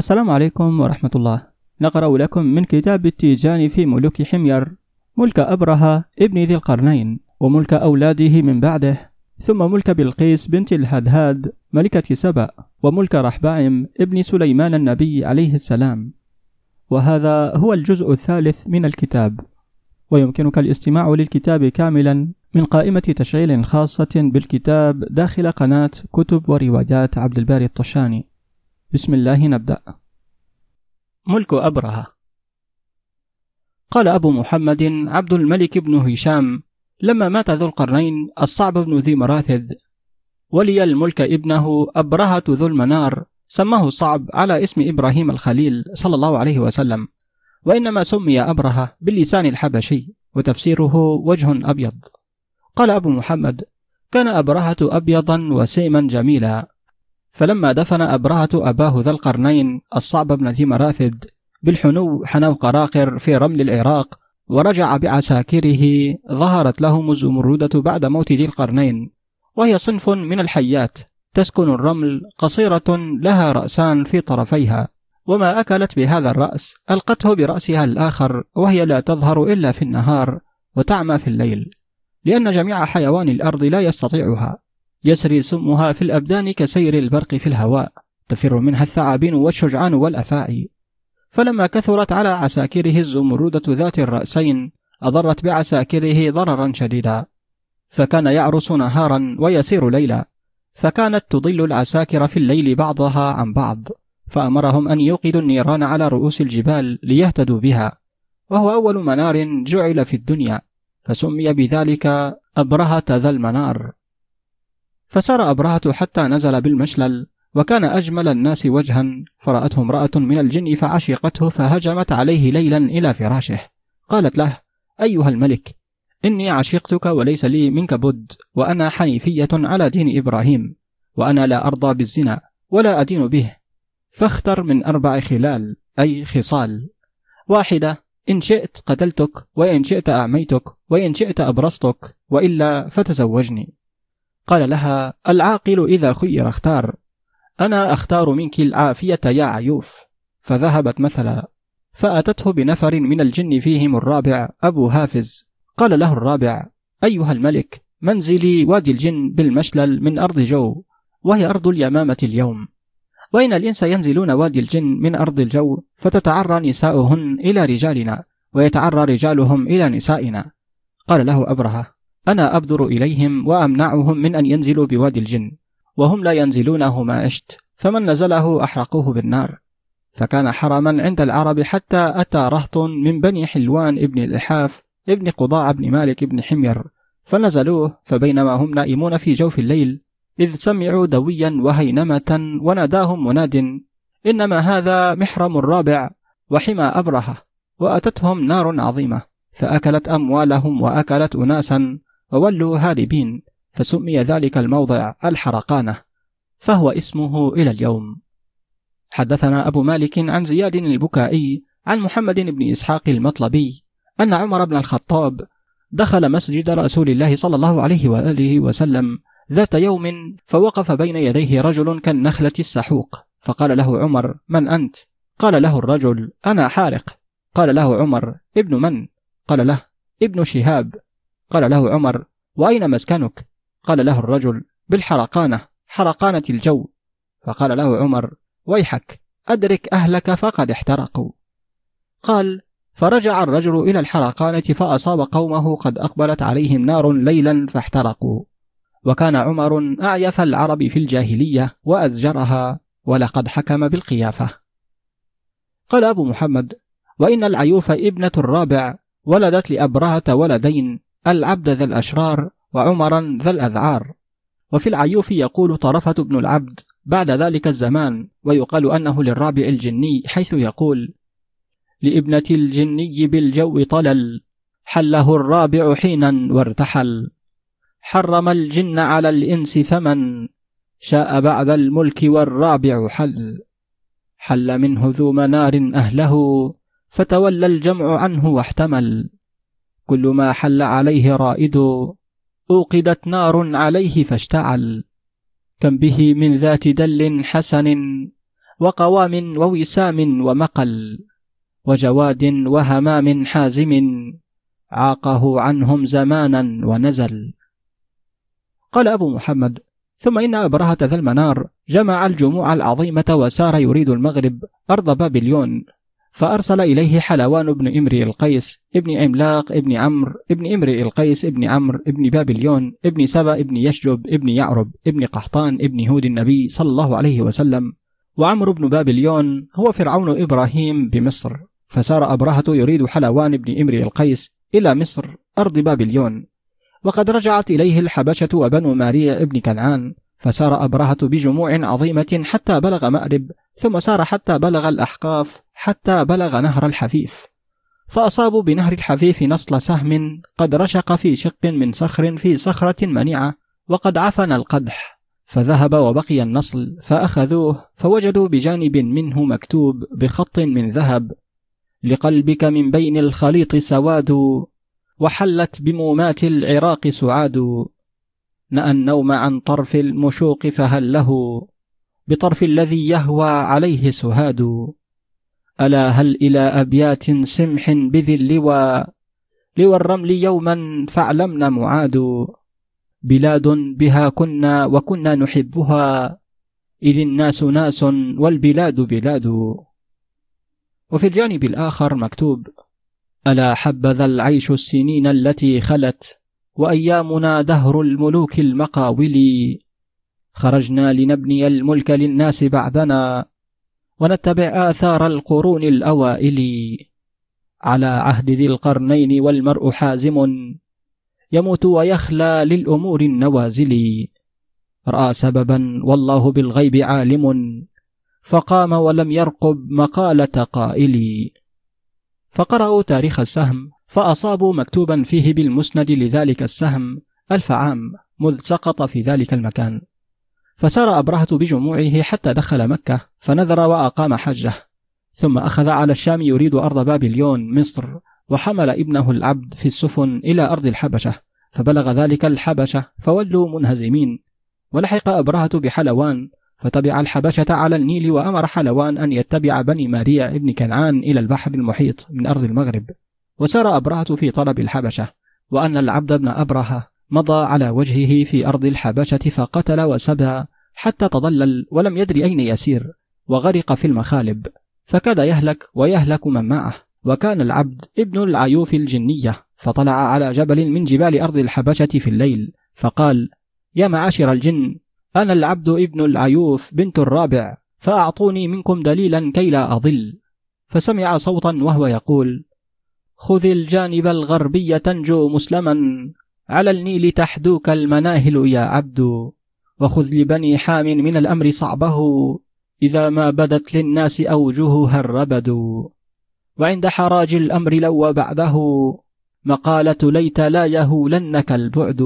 السلام عليكم ورحمة الله. نقرأ لكم من كتاب التيجان في ملوك حمير ملك أبرهة ابن ذي القرنين وملك أولاده من بعده ثم ملك بلقيس بنت الهدهاد ملكة سبأ وملك رحبعم ابن سليمان النبي عليه السلام. وهذا هو الجزء الثالث من الكتاب. ويمكنك الاستماع للكتاب كاملا من قائمة تشغيل خاصة بالكتاب داخل قناة كتب وروايات عبد الباري الطشاني. بسم الله نبدأ. ملك أبرهة. قال أبو محمد عبد الملك بن هشام لما مات ذو القرنين الصعب بن ذي مراثد ولي الملك ابنه أبرهة ذو المنار سماه الصعب على اسم إبراهيم الخليل صلى الله عليه وسلم وإنما سمي أبرهة باللسان الحبشي وتفسيره وجه أبيض. قال أبو محمد كان أبرهة أبيضا وسيما جميلا. فلما دفن أبرهة أباه ذا القرنين الصعب بن ذي مراثد بالحنو حنو قراقر في رمل العراق ورجع بعساكره ظهرت لهم الزمردة بعد موت ذي القرنين وهي صنف من الحيات تسكن الرمل قصيرة لها رأسان في طرفيها وما أكلت بهذا الرأس ألقته برأسها الآخر وهي لا تظهر إلا في النهار وتعمى في الليل لأن جميع حيوان الأرض لا يستطيعها. يسري سمها في الأبدان كسير البرق في الهواء تفر منها الثعابين والشجعان والأفاعي. فلما كثرت على عساكره الزمردة ذات الرأسين أضرت بعساكره ضررا شديدا. فكان يعرس نهارا ويسير ليلا. فكانت تضل العساكر في الليل بعضها عن بعض. فأمرهم أن يوقدوا النيران على رؤوس الجبال ليهتدوا بها. وهو أول منار جعل في الدنيا. فسمي بذلك أبرهة ذا المنار. فسار أبرهة حتى نزل بالمشلل وكان أجمل الناس وجها فرأته امرأة من الجن فعشقته فهجمت عليه ليلا إلى فراشه. قالت له أيها الملك إني عشقتك وليس لي منك بد وأنا حنيفية على دين إبراهيم وأنا لا أرضى بالزنا ولا أدين به. فاختر من أربع خلال أي خصال. واحدة إن شئت قتلتك وإن شئت أعميتك وإن شئت أبرصتك وإلا فتزوجني. قال لها العاقل إذا خير اختار. أنا أختار منك العافية يا عيوف. فذهبت مثلا. فأتته بنفر من الجن فيهم الرابع أبو هافز قال له الرابع أيها الملك منزلي وادي الجن بالمشلل من أرض جو وهي أرض اليمامة اليوم. وإن الإنس ينزلون وادي الجن من أرض الجو فتتعرى نساؤهن إلى رجالنا ويتعرى رجالهم إلى نسائنا. قال له أبرهة. أنا أبدر إليهم وأمنعهم من أن ينزلوا بوادي الجن وهم لا ينزلونه ما عشت فمن نزله أحرقوه بالنار. فكان حرما عند العرب حتى أتى رهط من بني حلوان ابن الإحاف ابن قضاع بن مالك بن حمير فنزلوه فبينما هم نائمون في جوف الليل إذ سمعوا دويا وهينمة وناداهم مناد إنما هذا محرم الرابع وحمى أبرهة وأتتهم نار عظيمة فأكلت أموالهم وأكلت أناسا وولوا هاربين فسمي ذلك الموضع الحرقانة فهو اسمه إلى اليوم حدثنا أبو مالك عن زياد البكائي عن محمد بن إسحاق المطلبي أن عمر بن الخطاب دخل مسجد رسول الله صلى الله عليه وآله وسلم ذات يوم فوقف بين يديه رجل كالنخلة السحوق فقال له عمر من أنت؟ قال له الرجل أنا حارق قال له عمر ابن من؟ قال له ابن شهاب قال له عمر وأين مسكنك؟ قال له الرجل بالحرقانة حرقانة الجو. فقال له عمر ويحك أدرك أهلك فقد احترقوا. قال فرجع الرجل إلى الحرقانة فأصاب قومه قد أقبلت عليهم نار ليلا فاحترقوا. وكان عمر أعيف العرب في الجاهلية وأزجرها ولقد حكم بالقيافة. قال أبو محمد وإن العيوف ابنة الرابع ولدت لأبرهة ولدين العبد ذا الأشرار وعمرا ذا الأذعار. وفي العيوف يقول طرفة بن العبد بعد ذلك الزمان ويقال أنه للرابع الجني حيث يقول لابنة الجني بالجو طلل حله الرابع حينا وارتحل. حرم الجن على الإنس فمن شاء بعد الملك والرابع حل. حل منه ذو منار أهله فتولى الجمع عنه واحتمل. كل ما حل عليه رائد أوقدت نار عليه فاشتعل. كم به من ذات دل حسن وقوام ووسام ومقل وجواد وهمام حازم عاقه عنهم زمانا ونزل. قال أبو محمد ثم إن أبرهة ذا المنار جمع الجموع العظيمة وسار يريد المغرب أرض بابليون فأرسل إليه حلوان بن إمري القيس ابن عملاق ابن عمرو ابن إمري القيس ابن عمرو ابن بابليون ابن سبأ ابن يشجب ابن يعرب ابن قحطان ابن هود النبي صلى الله عليه وسلم. وعمرو بن بابليون هو فرعون إبراهيم بمصر فسار أبرهة يريد حلوان بن إمري القيس إلى مصر أرض بابليون. وقد رجعت إليه الحبشة وبنو ماريا ابن كنعان. فسار أبرهة بجموع عظيمة حتى بلغ مأرب ثم سار حتى بلغ الأحقاف حتى بلغ نهر الحفيف. فأصابوا بنهر الحفيف نصل سهم قد رشق في شق من صخر في صخرة منيعة وقد عفن القدح فذهب وبقي النصل فأخذوه فوجدوا بجانب منه مكتوب بخط من ذهب لقلبك من بين الخليط سواد وحلت بمومات العراق سعاد. نأى النوم عن طرف المشوق فهل له؟ بطرف الذي يهوى عليه سهاد. ألا هل إلى أبيات سمح بذي اللوى لوى الرمل يوما فاعلمنا معاد. بلاد بها كنا وكنا نحبها إذ الناس ناس والبلاد بلاد. وفي الجانب الآخر مكتوب ألا حبذا العيش السنين التي خلت؟ وأيامنا دهر الملوك المقاول. خرجنا لنبني الملك للناس بعدنا ونتبع آثار القرون الأوائل. على عهد ذي القرنين والمرء حازم يموت ويخلى للأمور النوازل. رأى سببا والله بالغيب عالم فقام ولم يرقب مقالة قائل. فقرأوا تاريخ السهم فأصابوا مكتوبا فيه بالمسند لذلك السهم ألف عام مذ سقط في ذلك المكان. فسار أبرهة بجموعه حتى دخل مكة فنذر وأقام حجة. ثم أخذ على الشام يريد أرض بابليون مصر وحمل ابنه العبد في السفن إلى أرض الحبشة. فبلغ ذلك الحبشة فولوا منهزمين. ولحق أبرهة بحلوان فتبع الحبشة على النيل وأمر حلوان أن يتبع بني ماريع ابن كنعان إلى البحر المحيط من أرض المغرب. وسار أبرهة في طلب الحبشة وأن العبد بن أبرهة مضى على وجهه في أرض الحبشة فقتل وسبى حتى تضلل ولم يدري أين يسير وغرق في المخالب. فكاد يهلك ويهلك من معه. وكان العبد ابن العيوف الجنية فطلع على جبل من جبال أرض الحبشة في الليل فقال يا معاشر الجن أنا العبد ابن العيوف بنت الرابع فأعطوني منكم دليلا كي لا أضل فسمع صوتا وهو يقول خذ الجانب الغربي تنجو مسلما. على النيل تحدوك المناهل يا عبد وخذ لبني حام من الأمر صعبه. إذا ما بدت للناس أوجهها الربد. وعند حراج الأمر لو بعده. مقالة ليت لا يهولنك البعد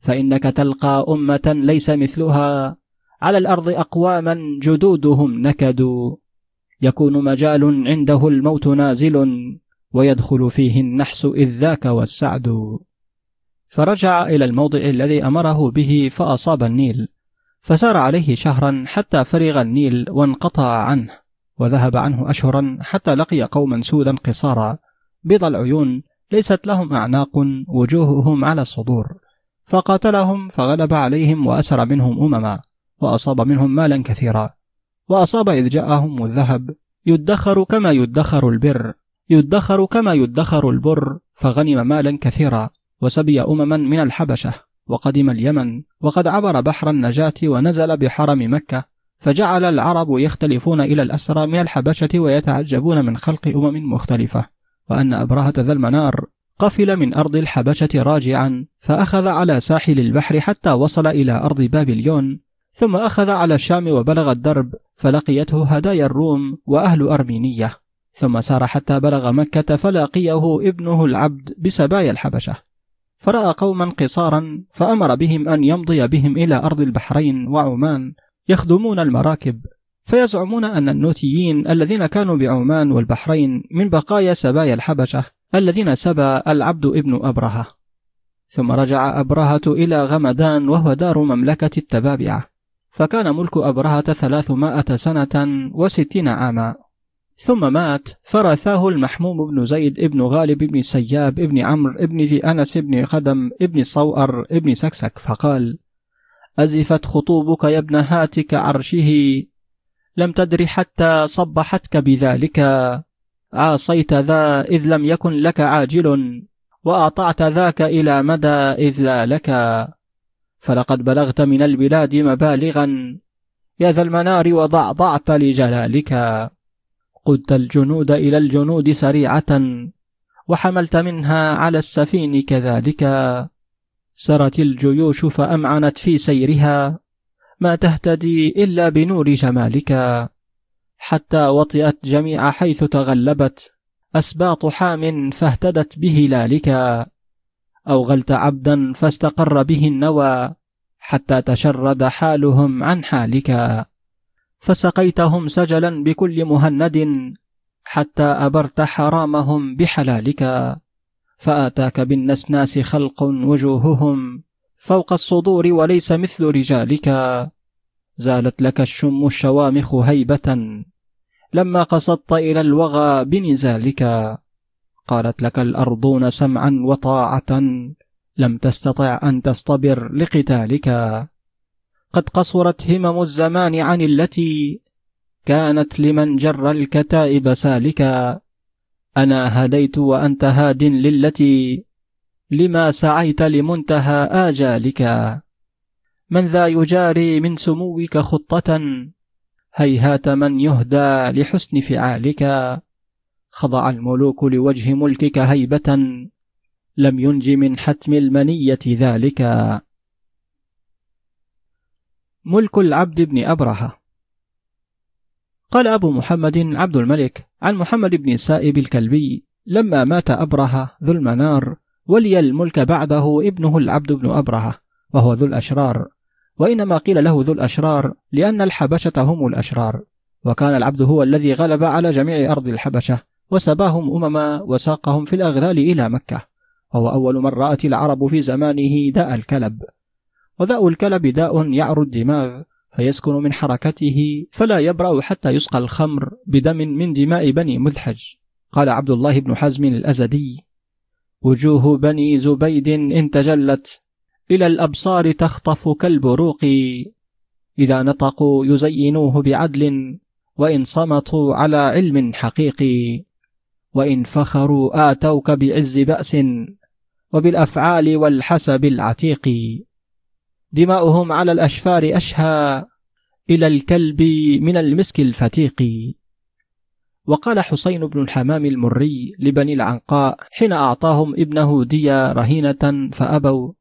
فإنك تلقى أمة ليس مثلها. على الأرض أقواما جدودهم نكدوا. يكون مجال عنده الموت نازل. ويدخل فيه النحس إذ ذاك والسعد. فرجع إلى الموضع الذي أمره به فأصاب النيل فسار عليه شهرا حتى فرغ النيل وانقطع عنه وذهب عنه أشهرا حتى لقي قوما سودا قصارا بيض العيون ليست لهم أعناق وجوههم على الصدور. فقاتلهم فغلب عليهم وأسر منهم أمما وأصاب منهم مالا كثيرا وأصاب إذ جاءهم الذهب يدخر كما يدخر البر. يدخر كما يدخر البر فغنم مالا كثيرا وسبي أمما من الحبشة وقدم اليمن وقد عبر بحر النجاة ونزل بحرم مكة فجعل العرب يختلفون إلى الأسرى من الحبشة ويتعجبون من خلق أمم مختلفة وأن أبرهة ذا المنار قفل من أرض الحبشة راجعا فأخذ على ساحل البحر حتى وصل إلى أرض بابليون ثم أخذ على الشام وبلغ الدرب فلقيته هدايا الروم وأهل أرمينية ثم سار حتى بلغ مكة فلاقيه ابنه العبد بسبايا الحبشة. فرأى قوما قصارا فأمر بهم أن يمضي بهم إلى أرض البحرين وعمان يخدمون المراكب فيزعمون أن النوتيين الذين كانوا بعمان والبحرين من بقايا سبايا الحبشة الذين سبى العبد ابن أبرهة. ثم رجع أبرهة إلى غمدان وهو دار مملكة التبابعة فكان ملك أبرهة ثلاثمائة سنة وستين عاما. ثم مات فرثاه المحموم بن زيد بن غالب بن سياب بن عمرو بن ذي أنس بن خدم بن صوأر بن سكسك فقال أزفت خطوبك يا ابن هاتك عرشه لم تدر حتى صبحتك بذلك. عاصيت ذا إذ لم يكن لك عاجل وأطعت ذاك إلى مدى إذ لا لك. فلقد بلغت من البلاد مبالغا يا ذا المنار وضعضعت لجلالك. قدت الجنود إلى الجنود سريعة وحملت منها على السفين كذلك. سرت الجيوش فأمعنت في سيرها ما تهتدي إلا بنور جمالك. حتى وطئت جميع حيث تغلبت أسباط حام فاهتدت بهلالك. أوغلت عبدا فاستقر به النوى حتى تشرد حالهم عن حالك. فسقيتهم سجلا بكل مهند حتى أبرت حرامهم بحلالك فآتاك بالنسناس خلق وجوههم فوق الصدور وليس مثل رجالك. زالت لك الشم الشوامخ هيبة لما قصدت إلى الوغى بنزالك. قالت لك الأرضون سمعا وطاعة لم تستطع أن تصطبر لقتالك. قد قصرت همم الزمان عن التي كانت لمن جر الكتائب سالكا. أنا هديت وأنت هاد للتي لما سعيت لمنتهى آجالك. من ذا يجاري من سموك خطة؟ هيهات من يهدى لحسن فعالك. خضع الملوك لوجه ملكك هيبة. لم ينج من حتم المنية ذلك. ملك العبد بن أبرهة. قال أبو محمد عبد الملك عن محمد بن سائب الكلبي لما مات أبرهة ذو المنار ولي الملك بعده ابنه العبد بن أبرهة وهو ذو الأشرار. وإنما قيل له ذو الأشرار لأن الحبشة هم الأشرار. وكان العبد هو الذي غلب على جميع أرض الحبشة وسباهم أمما وساقهم في الأغلال إلى مكة. وهو أول من رأت العرب في زمانه داء الكلب. وداء الكلب داء يعر الدماغ فيسكن من حركته فلا يبرأ حتى يسقى الخمر بدم من دماء بني مذحج قال عبد الله بن حزم الأزدي وجوه بني زبيد إن تجلت إلى الأبصار تخطف كالبروق. إذا نطقوا يزينوه بعدل وإن صمتوا على علم حقيقي وإن فخروا آتوك بعز بأس وبالأفعال والحسب العتيق. دماؤهم على الأشفار أشهى إلى الكلب من المسك الفتيق. وقال حسين بن الحمام المري لبني العنقاء حين أعطاهم ابنه ديا رهينة فأبوا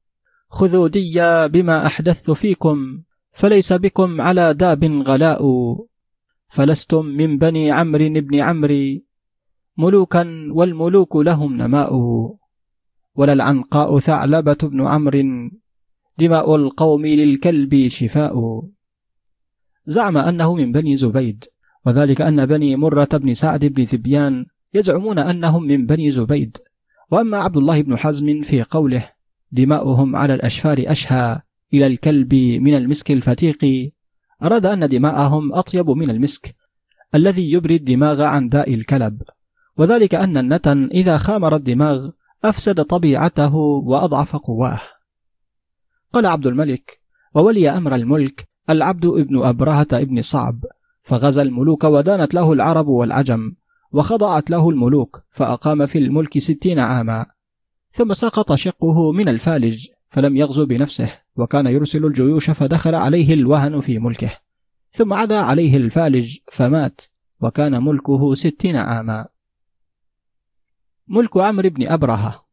خذوا ديا بما أحدثت فيكم فليس بكم على داب غلاء فلستم من بني عمرو بن عمرو ملوكا والملوك لهم نماء. ولا العنقاء ثعلبة بن عمرو دماء القوم للكلب شفاء. زعم أنه من بني زبيد وذلك أن بني مرة بن سعد بن ذبيان يزعمون أنهم من بني زبيد. وأما عبد الله بن حزم في قوله دماؤهم على الأشفار أشهى إلى الكلب من المسك الفتيق أراد أن دماءهم أطيب من المسك الذي يبري الدماغ عن داء الكلب. وذلك أن النتن إذا خامر الدماغ أفسد طبيعته وأضعف قواه. قال عبد الملك وولي أمر الملك العبد ابن أبرهة ابن صعب فغزا الملوك ودانت له العرب والعجم وخضعت له الملوك فأقام في الملك ستين عاما. ثم سقط شقه من الفالج فلم يغزو بنفسه وكان يرسل الجيوش فدخل عليه الوهن في ملكه. ثم عدا عليه الفالج فمات وكان ملكه ستين عاما. ملك عمرو بن أبرهة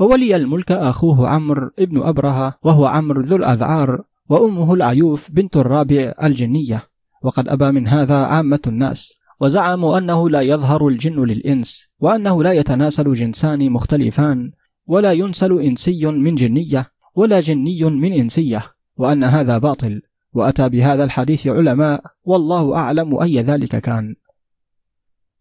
وولي الملك أخوه عمرو بن أبرهة وهو عمرو ذو الأذعار وأمه العيوف بنت الرابع الجنية. وقد أبى من هذا عامة الناس وزعموا أنه لا يظهر الجن للإنس وأنه لا يتناسل جنسان مختلفان ولا ينسل إنسي من جنية ولا جني من إنسية وأن هذا باطل. وأتى بهذا الحديث علماء والله أعلم أي ذلك كان.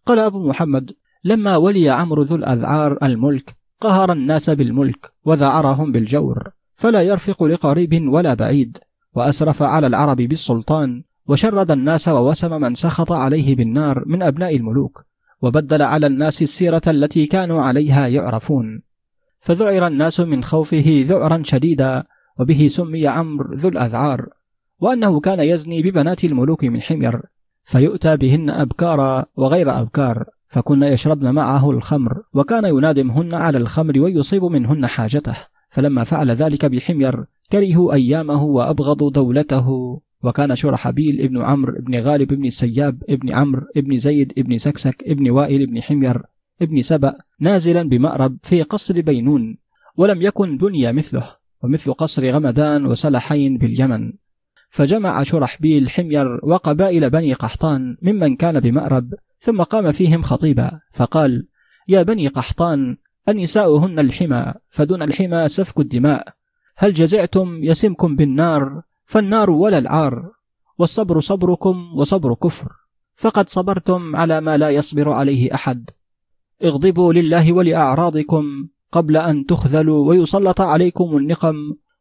قال أبو محمد لما ولي عمرو ذو الأذعار الملك قهر الناس بالملك وذعرهم بالجور فلا يرفق لقريب ولا بعيد وأسرف على العرب بالسلطان وشرد الناس ووسم من سخط عليه بالنار من أبناء الملوك وبدل على الناس السيرة التي كانوا عليها يعرفون. فذعر الناس من خوفه ذعرا شديدا وبه سمي عمرو ذو الأذعار وأنه كان يزني ببنات الملوك من حمير فيؤتى بهن أبكارا وغير أبكار. فكن يشربن معه الخمر وكان ينادمهن على الخمر ويصيب منهن حاجته. فلما فعل ذلك بحمير كرهوا أيامه وأبغضوا دولته. وكان شرحبيل ابن عمرو ابن غالب ابن السياب ابن عمرو ابن زيد ابن سكسك ابن وائل ابن حمير ابن سبأ نازلا بمأرب في قصر بينون ولم يكن بني مثله. ومثل قصر غمدان وسلحين باليمن. فجمع شرحبيل حمير وقبائل بني قحطان ممن كان بمأرب ثم قام فيهم خطيبا فقال يا بني قحطان النساء الحمى فدون الحمى سفك الدماء. هل جزعتم يسمكم بالنار فالنار ولا العار. والصبر صبركم وصبر كفر. فقد صبرتم على ما لا يصبر عليه أحد. اغضبوا لله ولأعراضكم قبل أن تخذلوا ويسلط عليكم النقم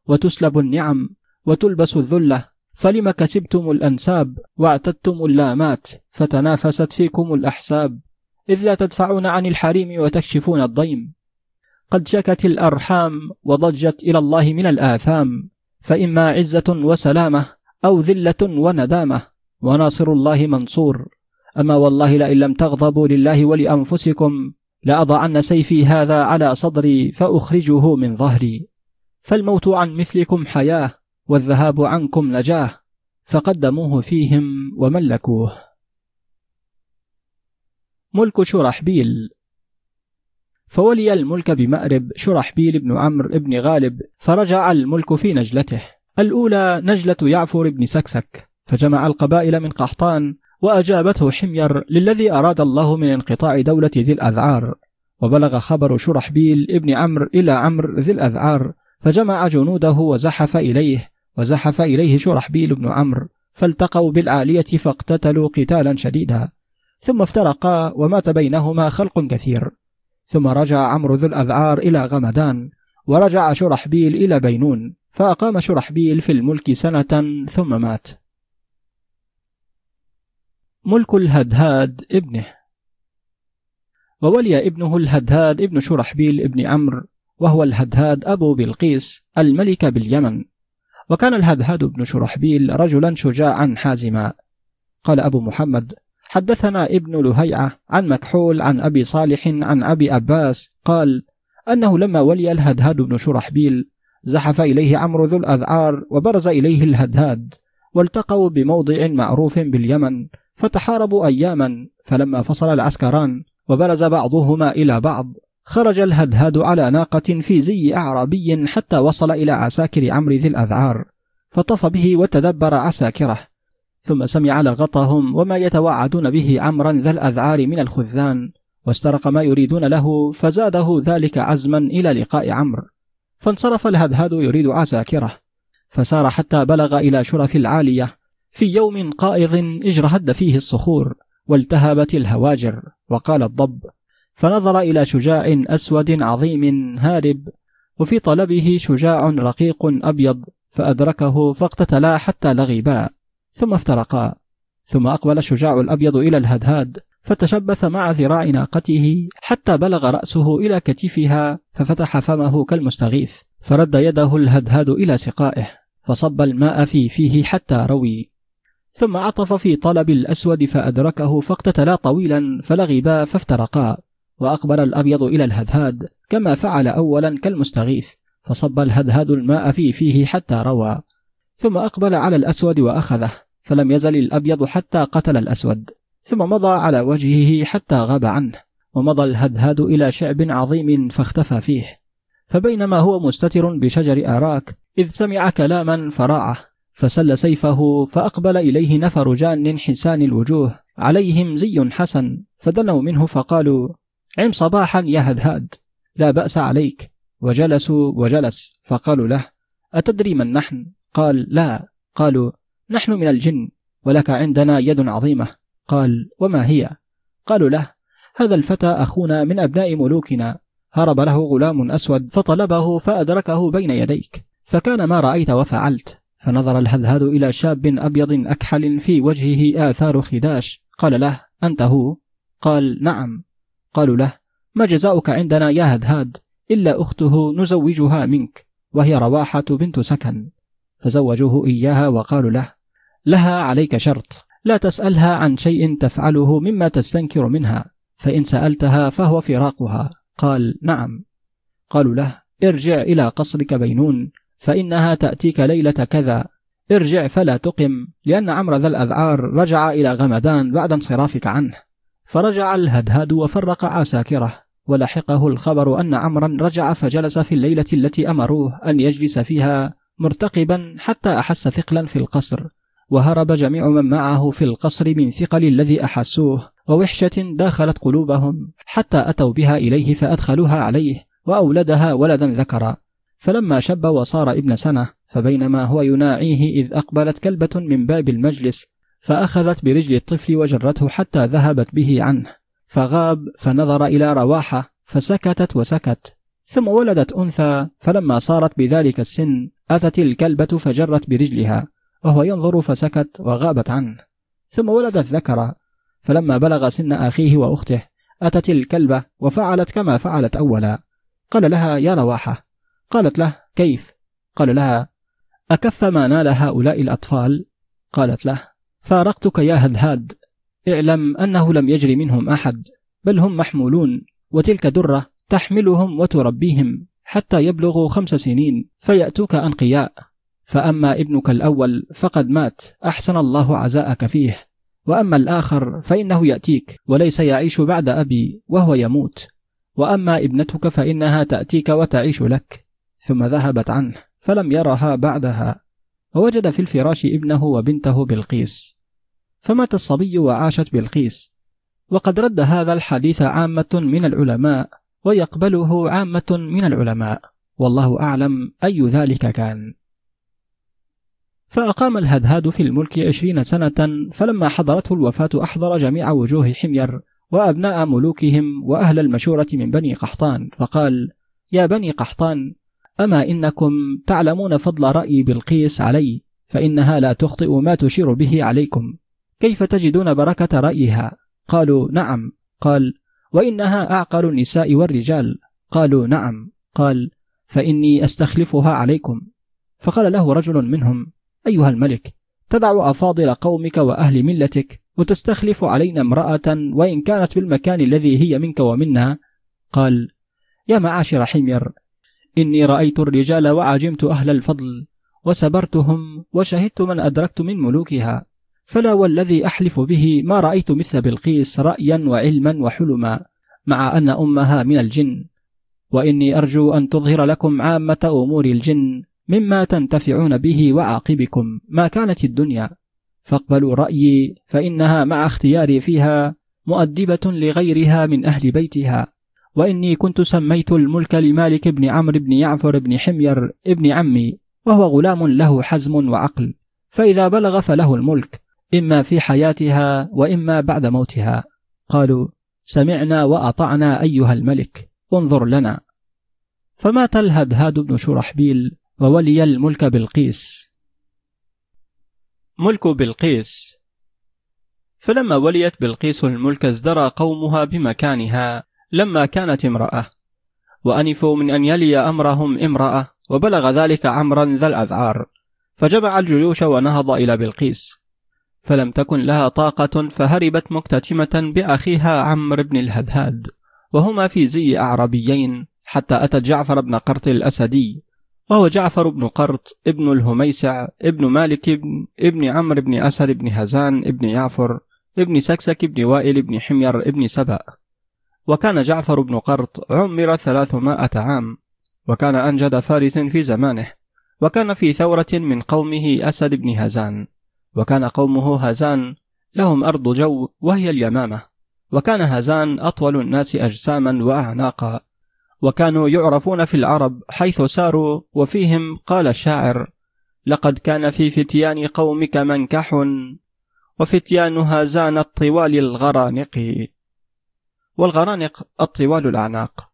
وتسلب النعم وتلبس الذلة. فلم كسبتم الأنساب واعتدتم اللامات فتنافست فيكم الأحساب إذ لا تدفعون عن الحريم وتكشفون الضيم. قد شكت الأرحام وضجت إلى الله من الآثام فإما عزة وسلامة أو ذلة وندامة. وناصر الله منصور. أما والله لئن لم تغضبوا لله ولأنفسكم لأضعن سيفي هذا على صدري فأخرجه من ظهري. فالموت عن مثلكم حياة. والذهاب عنكم نجاة فقدموه فيهم وملكوه. ملك شرحبيل. فولي الملك بمأرب شرحبيل بن عمرو بن غالب فرجع الملك في نجلته. الأولى نجلة يعفر بن سكسك فجمع القبائل من قحطان وأجابته حمير للذي أراد الله من انقطاع دولة ذي الأذعار. وبلغ خبر شرحبيل ابن عمرو إلى عمرو ذي الأذعار فجمع جنوده وزحف إليه. وزحف إليه شرحبيل بن عمرو فالتقوا بالعالية فاقتتلوا قتالا شديدا. ثم افترقا ومات بينهما خلق كثير. ثم رجع عمرو ذو الأذعار إلى غمدان ورجع شرحبيل إلى بينون فأقام شرحبيل في الملك سنة ثم مات. ملك الهدهاد ابنه. وولي ابنه الهدهاد ابن شرحبيل ابن عمرو وهو الهدهاد أبو بلقيس الملك باليمن. وكان الهدهاد بن شرحبيل رجلا شجاعا حازما. قال أبو محمد حدثنا ابن لهيعة عن مكحول عن أبي صالح عن أبي أباس قال أنه لما ولي الهدهاد بن شرحبيل زحف إليه عمرو ذو الأذعار وبرز إليه الهدهاد والتقوا بموضع معروف باليمن فتحاربوا أياما فلما فصل العسكران وبرز بعضهما إلى بعض خرج الهدهاد على ناقة في زي أعرابي حتى وصل إلى عساكر عمرو ذي الأذعار فطف به وتدبر عساكره ثم سمع لغطهم وما يتوعدون به عمرا ذا الأذعار من الخذلان واسترق ما يريدون له فزاده ذلك عزما إلى لقاء عمرو. فانصرف الهدهد يريد عساكره فسار حتى بلغ إلى شرف العالية في يوم قائض اجرهد فيه الصخور والتهبت الهواجر وقال الضب فنظر إلى شجاع أسود عظيم هارب وفي طلبه شجاع رقيق أبيض فأدركه فاقتتلا حتى لغبا ثم افترقا. ثم أقبل الشجاع الأبيض إلى الهدهاد فتشبث مع ذراع ناقته حتى بلغ رأسه إلى كتفها ففتح فمه كالمستغيث فرد يده الهدهاد إلى سقائه فصب الماء في فيه حتى روي. ثم عطف في طلب الأسود فأدركه فاقتتلا طويلا فلغبا فافترقا. وأقبل الأبيض إلى الهدهاد كما فعل أولا كالمستغيث فصب الهدهاد الماء في فيه حتى روى. ثم أقبل على الأسود وأخذه فلم يزل الأبيض حتى قتل الأسود. ثم مضى على وجهه حتى غاب عنه ومضى الهدهاد إلى شعب عظيم فاختفى فيه. فبينما هو مستتر بشجر آراك إذ سمع كلاما فراعه فسل سيفه فأقبل إليه نفر جان حسان الوجوه عليهم زي حسن فدنوا منه فقالوا عم صباحا يا هدهاد لا بأس عليك. وجلسوا وجلس فقالوا له أتدري من نحن؟ قال لا. قالوا نحن من الجن ولك عندنا يد عظيمة. قال وما هي؟ قالوا له هذا الفتى أخونا من أبناء ملوكنا. هرب له غلام أسود فطلبه فأدركه بين يديك. فكان ما رأيت وفعلت. فنظر الهدهد إلى شاب أبيض أكحل في وجهه آثار خداش. قال له أنت هو؟ قال نعم. قالوا له ما جزاؤك عندنا يا هدهاد إلا أخته نزوجها منك وهي رواحة بنت سكن. فزوجوه إياها وقالوا له لها عليك شرط لا تسألها عن شيء تفعله مما تستنكر منها فإن سألتها فهو فراقها. قال نعم. قالوا له ارجع إلى قصرك بينون فإنها تأتيك ليلة كذا ارجع فلا تقم لأن عمرو ذا الأذعار رجع إلى غمدان بعد انصرافك عنه. فرجع الهدهاد وفرق عساكره ولحقه الخبر أن عمرا رجع فجلس في الليلة التي أمروه أن يجلس فيها مرتقبا حتى أحس ثقلا في القصر وهرب جميع من معه في القصر من ثقل الذي أحسوه ووحشة داخلت قلوبهم حتى أتوا بها إليه فأدخلوها عليه وأولدها ولدا ذكرا. فلما شب وصار ابن سنة فبينما هو يناعيه إذ أقبلت كلبة من باب المجلس فأخذت برجل الطفل وجرته حتى ذهبت به عنه فغاب فنظر إلى رواحة فسكتت وسكت. ثم ولدت أنثى فلما صارت بذلك السن أتت الكلبة فجرت برجلها وهو ينظر فسكت وغابت عنه. ثم ولدت ذكرا فلما بلغ سن أخيه وأخته أتت الكلبة وفعلت كما فعلت أولا. قال لها يا رواحة. قالت له كيف؟ قال لها أكف ما نال هؤلاء الأطفال؟ قالت له فارقتك يا هدهاد اعلم أنه لم يجري منهم أحد بل هم محمولون وتلك درة تحملهم وتربيهم حتى يبلغوا خمس سنين فيأتوك أنقياء. فأما ابنك الأول فقد مات أحسن الله عزاءك فيه. وأما الآخر فإنه يأتيك وليس يعيش بعد أبي وهو يموت. وأما ابنتك فإنها تأتيك وتعيش لك. ثم ذهبت عنه فلم يرها بعدها. ووجد في الفراش ابنه وبنته بلقيس فمات الصبي وعاشت بلقيس. وقد رد هذا الحديث عامة من العلماء ويقبله عامة من العلماء. والله أعلم أي ذلك كان. فأقام الهدهاد في الملك عشرين سنة فلما حضرته الوفاة أحضر جميع وجوه حمير وأبناء ملوكهم وأهل المشورة من بني قحطان. فقال يا بني قحطان أما إنكم تعلمون فضل رأي بلقيس علي فإنها لا تخطئ ما تشير به عليكم. كيف تجدون بركة رأيها؟ قالوا نعم. قال وإنها أعقل النساء والرجال. قالوا نعم. قال فإني أستخلفها عليكم. فقال له رجل منهم أيها الملك تدع أفاضل قومك وأهل ملتك وتستخلف علينا امرأة وإن كانت في المكان الذي هي منك ومنا قال يا معاشر حمير إني رأيت الرجال وعجمت أهل الفضل وسبرتهم وشهدت من أدركت من ملوكها. فلا والذي أحلف به ما رأيت مثل بلقيس رأيا وعلما وحلما مع أن أمها من الجن. وإني أرجو أن تظهر لكم عامة أمور الجن مما تنتفعون به وعاقبكم. ما كانت الدنيا؟ فاقبلوا رأيي فإنها مع اختياري فيها مؤدبة لغيرها من أهل بيتها. وإني كنت سميت الملك لمالك بن عمرو بن يعفر بن حمير ابن عمي وهو غلام له حزم وعقل. فإذا بلغ فله الملك. إما في حياتها وإما بعد موتها. قالوا سمعنا وأطعنا أيها الملك انظر لنا. فمات الهدهاد بن شرحبيل وولي الملك بلقيس. ملك بلقيس. فلما وليت بلقيس الملك ازدرى قومها بمكانها لما كانت امرأة. وأنفوا من أن يلي أمرهم امرأة وبلغ ذلك عمرا ذا الأذعار. فجمع الجيوش ونهض إلى بلقيس. فلم تكن لها طاقة فهربت مكتتمة بأخيها عمرو بن الهدهاد وهما في زي أعربيين حتى أتت جعفر بن قرط الأسدي وهو جعفر بن قرط ابن الهميسع ابن مالك ابن, ابن عمرو بن أسد بن هزان ابن يعفر ابن سكسك ابن وائل ابن حمير ابن سبأ. وكان جعفر بن قرط عمر ثلاثمائة عام وكان أنجد فارس في زمانه وكان في ثورة من قومه أسد بن هزان. وكان قومه هزان لهم أرض جو وهي اليمامة. وكان هزان أطول الناس أجساما وأعناقا. وكانوا يعرفون في العرب حيث ساروا وفيهم قال الشاعر لقد كان في فتيان قومك منكح وفتيان هازان الطوال الغرانق. والغرانق الطوال الأعناق.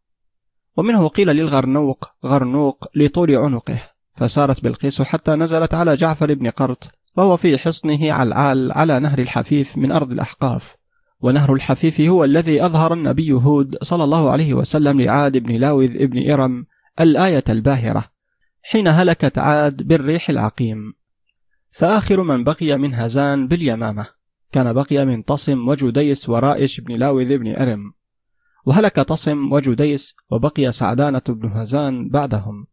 ومنه قيل للغرنوق غرنوق لطول عنقه. فسارت بلقيس حتى نزلت على جعفر بن قرط. وهو في حصنه علعال على نهر الحفيف من أرض الأحقاف. ونهر الحفيف هو الذي أظهر النبي هود صلى الله عليه وسلم لعاد بن لاوذ بن إرم الآية الباهرة. حين هلكت عاد بالريح العقيم. فآخر من بقي من هزان باليمامة. كان بقي من تصم وجديس ورائش بن لاوذ بن أرم. وهلك تصم وجديس وبقي سعدانة بن هزان بعدهم.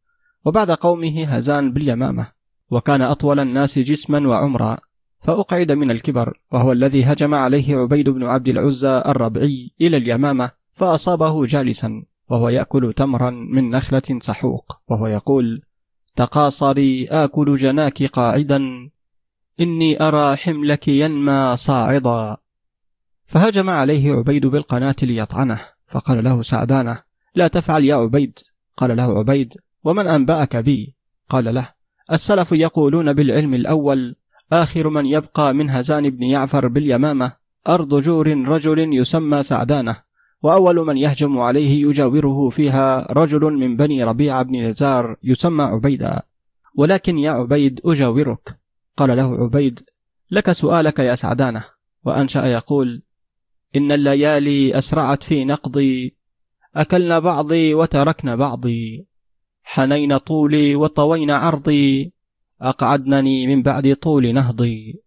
وبعد قومه هزان باليمامة. وكان أطول الناس جسما وعمرا. فأقعد من الكبر وهو الذي هجم عليه عبيد بن عبد العزى الربعي إلى اليمامة فأصابه جالسا وهو يأكل تمرا من نخلة سحوق وهو يقول تقاصري آكل جناك قاعدا إني أرى حملك ينمى صاعدا. فهجم عليه عبيد بالقناة ليطعنه فقال له سعدانة لا تفعل يا عبيد. قال له عبيد ومن أنبأك بي؟ قال له السلف يقولون بالعلم الأول آخر من يبقى من هزان بن يعفر باليمامة أرض جور رجل يسمى سعدانة وأول من يهجم عليه يجاوره فيها رجل من بني ربيعة بن نزار يسمى عبيدا. ولكن يا عبيد أجاورك. قال له عبيد لك سؤالك يا سعدانة. وأنشأ يقول إن الليالي أسرعت في نقضي أكلنا بعضي وتركنا بعضي. حنين طولي وطوين عرضي أقعدنني من بعد طول نهضي.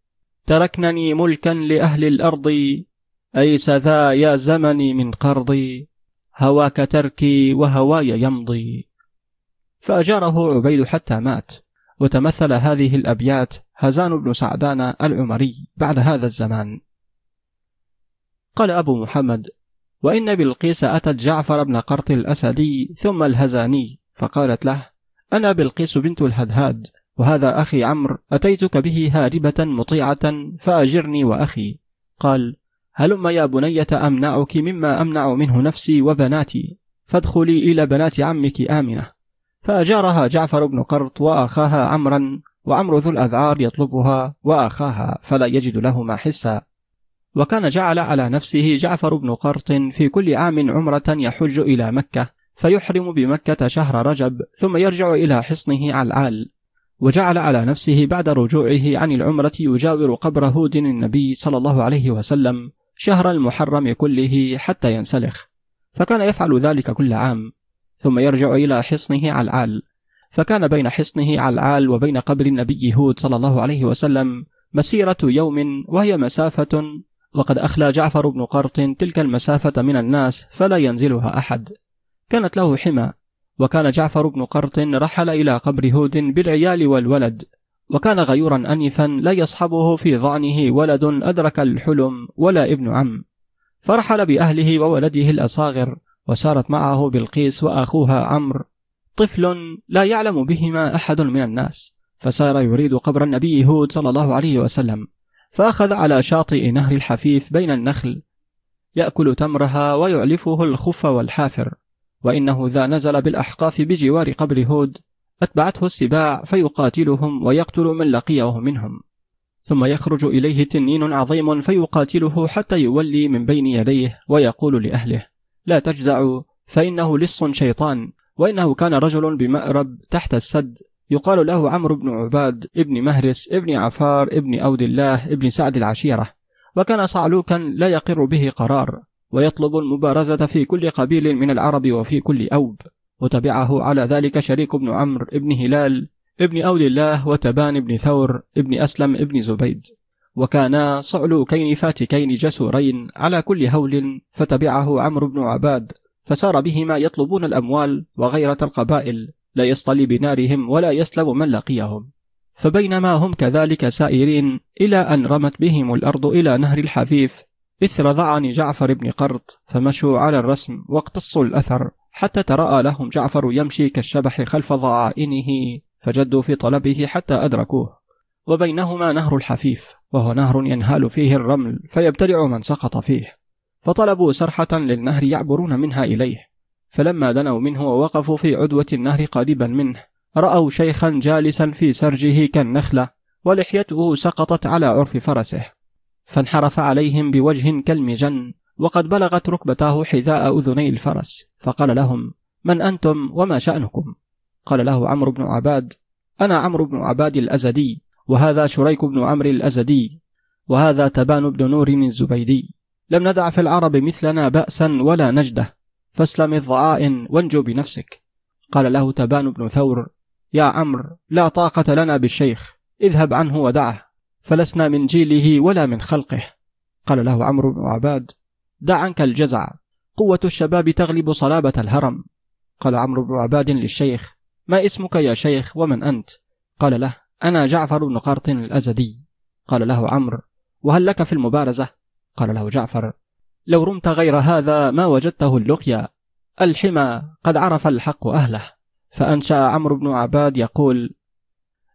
تركنني ملكا لأهل الأرض أيس ذا يا زمني من قرضي؟ هواك تركي وهواي يمضي. فأجاره عبيد حتى مات وتمثل هذه الأبيات هزان بن سعدان العمري بعد هذا الزمان. قال أبو محمد وإن بلقيس أتت جعفر بن قرط الأسدي ثم الهزاني فقالت له أنا بلقيس بنت الهدهاد وهذا أخي عمرو أتيتك به هاربة مطيعة فأجرني وأخي. قال هلم يا بنية أمنعك مما أمنع منه نفسي وبناتي فادخلي إلى بنات عمك آمنة. فأجارها جعفر بن قرط وأخاها عمرا وعمرو ذو الأذعار يطلبها وأخاها فلا يجد لهما حسا. وكان جعل على نفسه جعفر بن قرط في كل عام عمرة يحج إلى مكة. فيحرم بمكة شهر رجب ثم يرجع إلى حصنه علعال وجعل على نفسه بعد رجوعه عن العمرة يجاور قبر هود النبي صلى الله عليه وسلم شهر المحرم كله حتى ينسلخ. فكان يفعل ذلك كل عام ثم يرجع إلى حصنه علعال فكان بين حصنه علعال وبين قبر النبي هود صلى الله عليه وسلم مسيرة يوم وهي مسافة وقد أخلى جعفر بن قرط تلك المسافة من الناس فلا ينزلها أحد. كانت له حمى وكان جعفر بن قرط رحل إلى قبر هود بالعيال والولد وكان غيورا أنفا لا يصحبه في ظعنه ولد أدرك الحلم ولا ابن عم. فرحل بأهله وولده الأصاغر وسارت معه بلقيس وأخوها عمرو. طفل لا يعلم بهما أحد من الناس فسار يريد قبر النبي هود صلى الله عليه وسلم فأخذ على شاطئ نهر الحفيف بين النخل يأكل تمرها ويعلفه الخف والحافر. وإنه ذا نزل بالأحقاف بجوار قبر هود أتبعته السباع فيقاتلهم ويقتل من لقيه منهم. ثم يخرج إليه تنين عظيم فيقاتله حتى يولي من بين يديه ويقول لأهله لا تجزعوا فإنه لص شيطان وإنه كان رجل بمأرب تحت السد. يقال له عمرو بن عباد ابن مهرس ابن عفار ابن أود الله ابن سعد العشيرة. وكان صعلوكا لا يقر به قرار. ويطلب المبارزة في كل قبيل من العرب وفي كل أوب. وتبعه على ذلك شريك بن عمرو ابن هلال ابن أود الله وتبان بن ثور ابن أسلم ابن زبيد. وكانا صعلوكين فاتكين جسورين على كل هول فتبعه عمرو بن عباد. فسار بهما يطلبون الأموال وغيرة القبائل لا يصطلي بنارهم ولا يسلب من لقيهم. فبينما هم كذلك سائرين إلى أن رمت بهم الأرض إلى نهر الحفيف إثر ضعن جعفر بن قرط فمشوا على الرسم واقتصوا الأثر حتى تراءى لهم جعفر يمشي كالشبح خلف ضعائنه فجدوا في طلبه حتى أدركوه. وبينهما نهر الحفيف وهو نهر ينهال فيه الرمل فيبتلع من سقط فيه. فطلبوا سرحة للنهر يعبرون منها إليه. فلما دنوا منه ووقفوا في عدوة النهر قريبا منه رأوا شيخا جالسا في سرجه كالنخلة ولحيته سقطت على عرف فرسه. فانحرف عليهم بوجه كالمجن وقد بلغت ركبتاه حذاء أذني الفرس فقال لهم من أنتم وما شأنكم؟ قال له عمرو بن عباد أنا عمرو بن عباد الأزدي وهذا شريك بن عمرو الأزدي وهذا تبان بن نور الزبيدي. لم ندع في العرب مثلنا بأسا ولا نجدة فاسلم الضعائن وانجو بنفسك. قال له تبان بن ثور يا عمرو لا طاقة لنا بالشيخ اذهب عنه ودعه. فلسنا من جيله ولا من خلقه. قال له عمرو بن عباد دع عنك الجزع قوة الشباب تغلب صلابة الهرم. قال عمرو بن عباد للشيخ ما اسمك يا شيخ ومن أنت؟ قال له أنا جعفر بن قرط الأزدي. قال له عمرو وهل لك في المبارزة؟ قال له جعفر لو رمت غير هذا ما وجدته اللقيا الحمى قد عرف الحق أهله. فأنشأ عمرو بن عباد يقول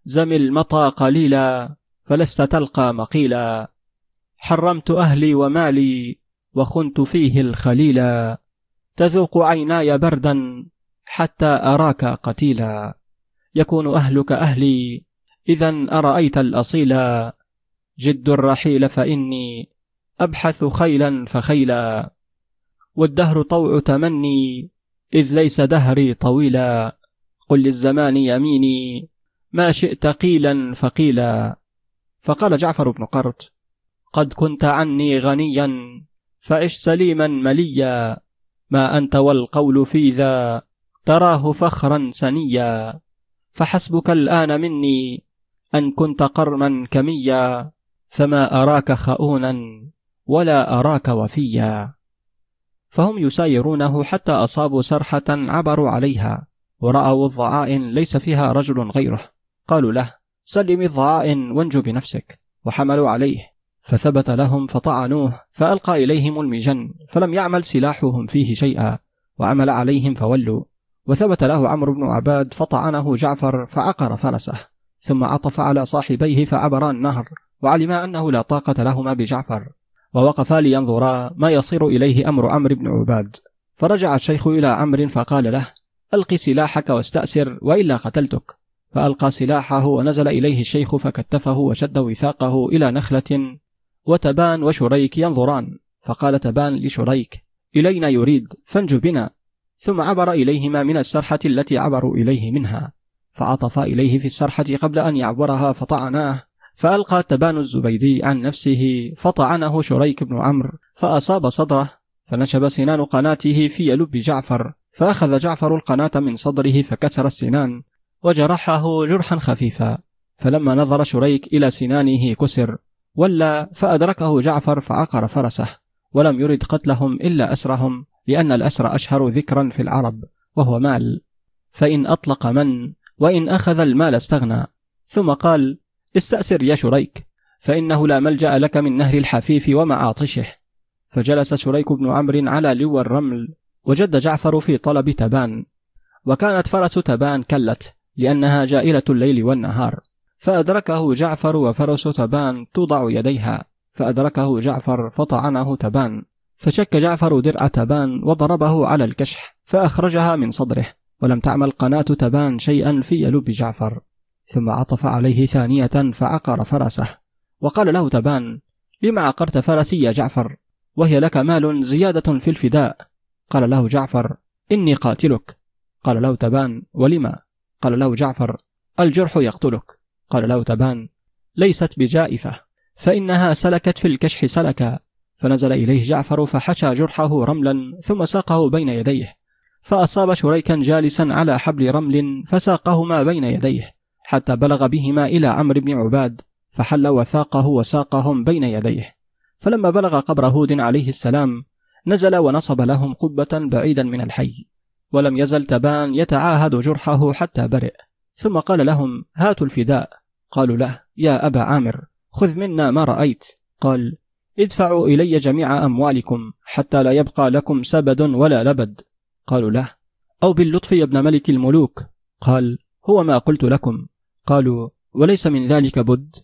زم المطى قليلا فلست تلقى مقيلا. حرمت أهلي ومالي وخنت فيه الخليلا. تذوق عيناي بردا حتى أراك قتيلا. يكون أهلك أهلي إذا أرأيت الأصيلا. جد الرحيل فإني أبحث خيلا فخيلا. والدهر طوع تمني إذ ليس دهري طويلا. قل للزمان يميني ما شئت قيلا فقيلا. فقال جعفر بن قرط قد كنت عني غنيا فعش سليما مليا ما أنت والقول في ذا تراه فخرا سنيا فحسبك الآن مني أن كنت قرما كميا فما أراك خؤونا ولا أراك وفيا. فهم يسايرونه حتى أصابوا سرحة عبروا عليها ورأوا الضعائن ليس فيها رجل غيره قالوا له سلم الضعائن وانجو بنفسك وحملوا عليه فثبت لهم فطعنوه فألقى إليهم المجن فلم يعمل سلاحهم فيه شيئا وعمل عليهم فولوا. وثبت له عمرو بن عباد فطعنه جعفر فعقر فرسه ثم عطف على صاحبيه فعبرا النهر وعلما أنه لا طاقة لهما بجعفر. ووقفا لينظرا ما يصير إليه أمر عمرو بن عباد. فرجع الشيخ إلى عمرو فقال له ألق سلاحك واستأسر وإلا قتلتك. فألقى سلاحه ونزل إليه الشيخ فكتفه وشد وثاقه إلى نخلة وتبان وشريك ينظران. فقال تبان لشريك إلينا يريد فانج بنا. ثم عبر إليهما من السرحة التي عبروا إليه منها. فعطف إليه في السرحة قبل أن يعبرها فطعناه. فألقى تبان الزبيدي عن نفسه فطعنه شريك بن عمرو فأصاب صدره. فنشب سنان قناته في لب جعفر فأخذ جعفر القناة من صدره فكسر السنان. وجرحه جرحا خفيفا فلما نظر شريك إلى سنانه كسر ولى فأدركه جعفر فعقر فرسه ولم يرد قتلهم إلا أسرهم لأن الأسر أشهر ذكرا في العرب وهو مال. فإن أطلق من؟ وإن أخذ المال استغنى. ثم قال استأسر يا شريك فإنه لا ملجأ لك من نهر الحفيف ومعاطشه فجلس شريك بن عمرو على لوى الرمل وجد جعفر في طلب تبان. وكانت فرس تبان كلت. لأنها جائلة الليل والنهار. فأدركه جعفر وفرس تبان توضع يديها. فأدركه جعفر فطعنه تبان. فشك جعفر درع تبان وضربه على الكشح فأخرجها من صدره. ولم تعمل قناة تبان شيئا في لب جعفر. ثم عطف عليه ثانية فعقر فرسه. وقال له تبان لم عقرت فرسي يا جعفر؟ وهي لك مال زيادة في الفداء. قال له جعفر إني قاتلك. قال له تبان ولما؟ قال له جعفر الجرح يقتلك. قال له تبان ليست بجائفة. فإنها سلكت في الكشح سلكا. فنزل إليه جعفر فحشى جرحه رملا ثم ساقه بين يديه. فأصاب شريكا جالسا على حبل رمل فساقهما بين يديه حتى بلغ بهما إلى عمرو بن عباد فحل وثاقه وساقهم بين يديه. فلما بلغ قبر هود عليه السلام نزل ونصب لهم قبة بعيدا من الحي. ولم يزل تبان يتعاهد جرحه حتى برئ. ثم قال لهم هاتوا الفداء. قالوا له يا أبا عامر خذ منا ما رأيت. قال ادفعوا إلي جميع أموالكم حتى لا يبقى لكم سبد ولا لبد. قالوا له أو باللطف يا ابن ملك الملوك. قال هو ما قلت لكم. قالوا وليس من ذلك بد.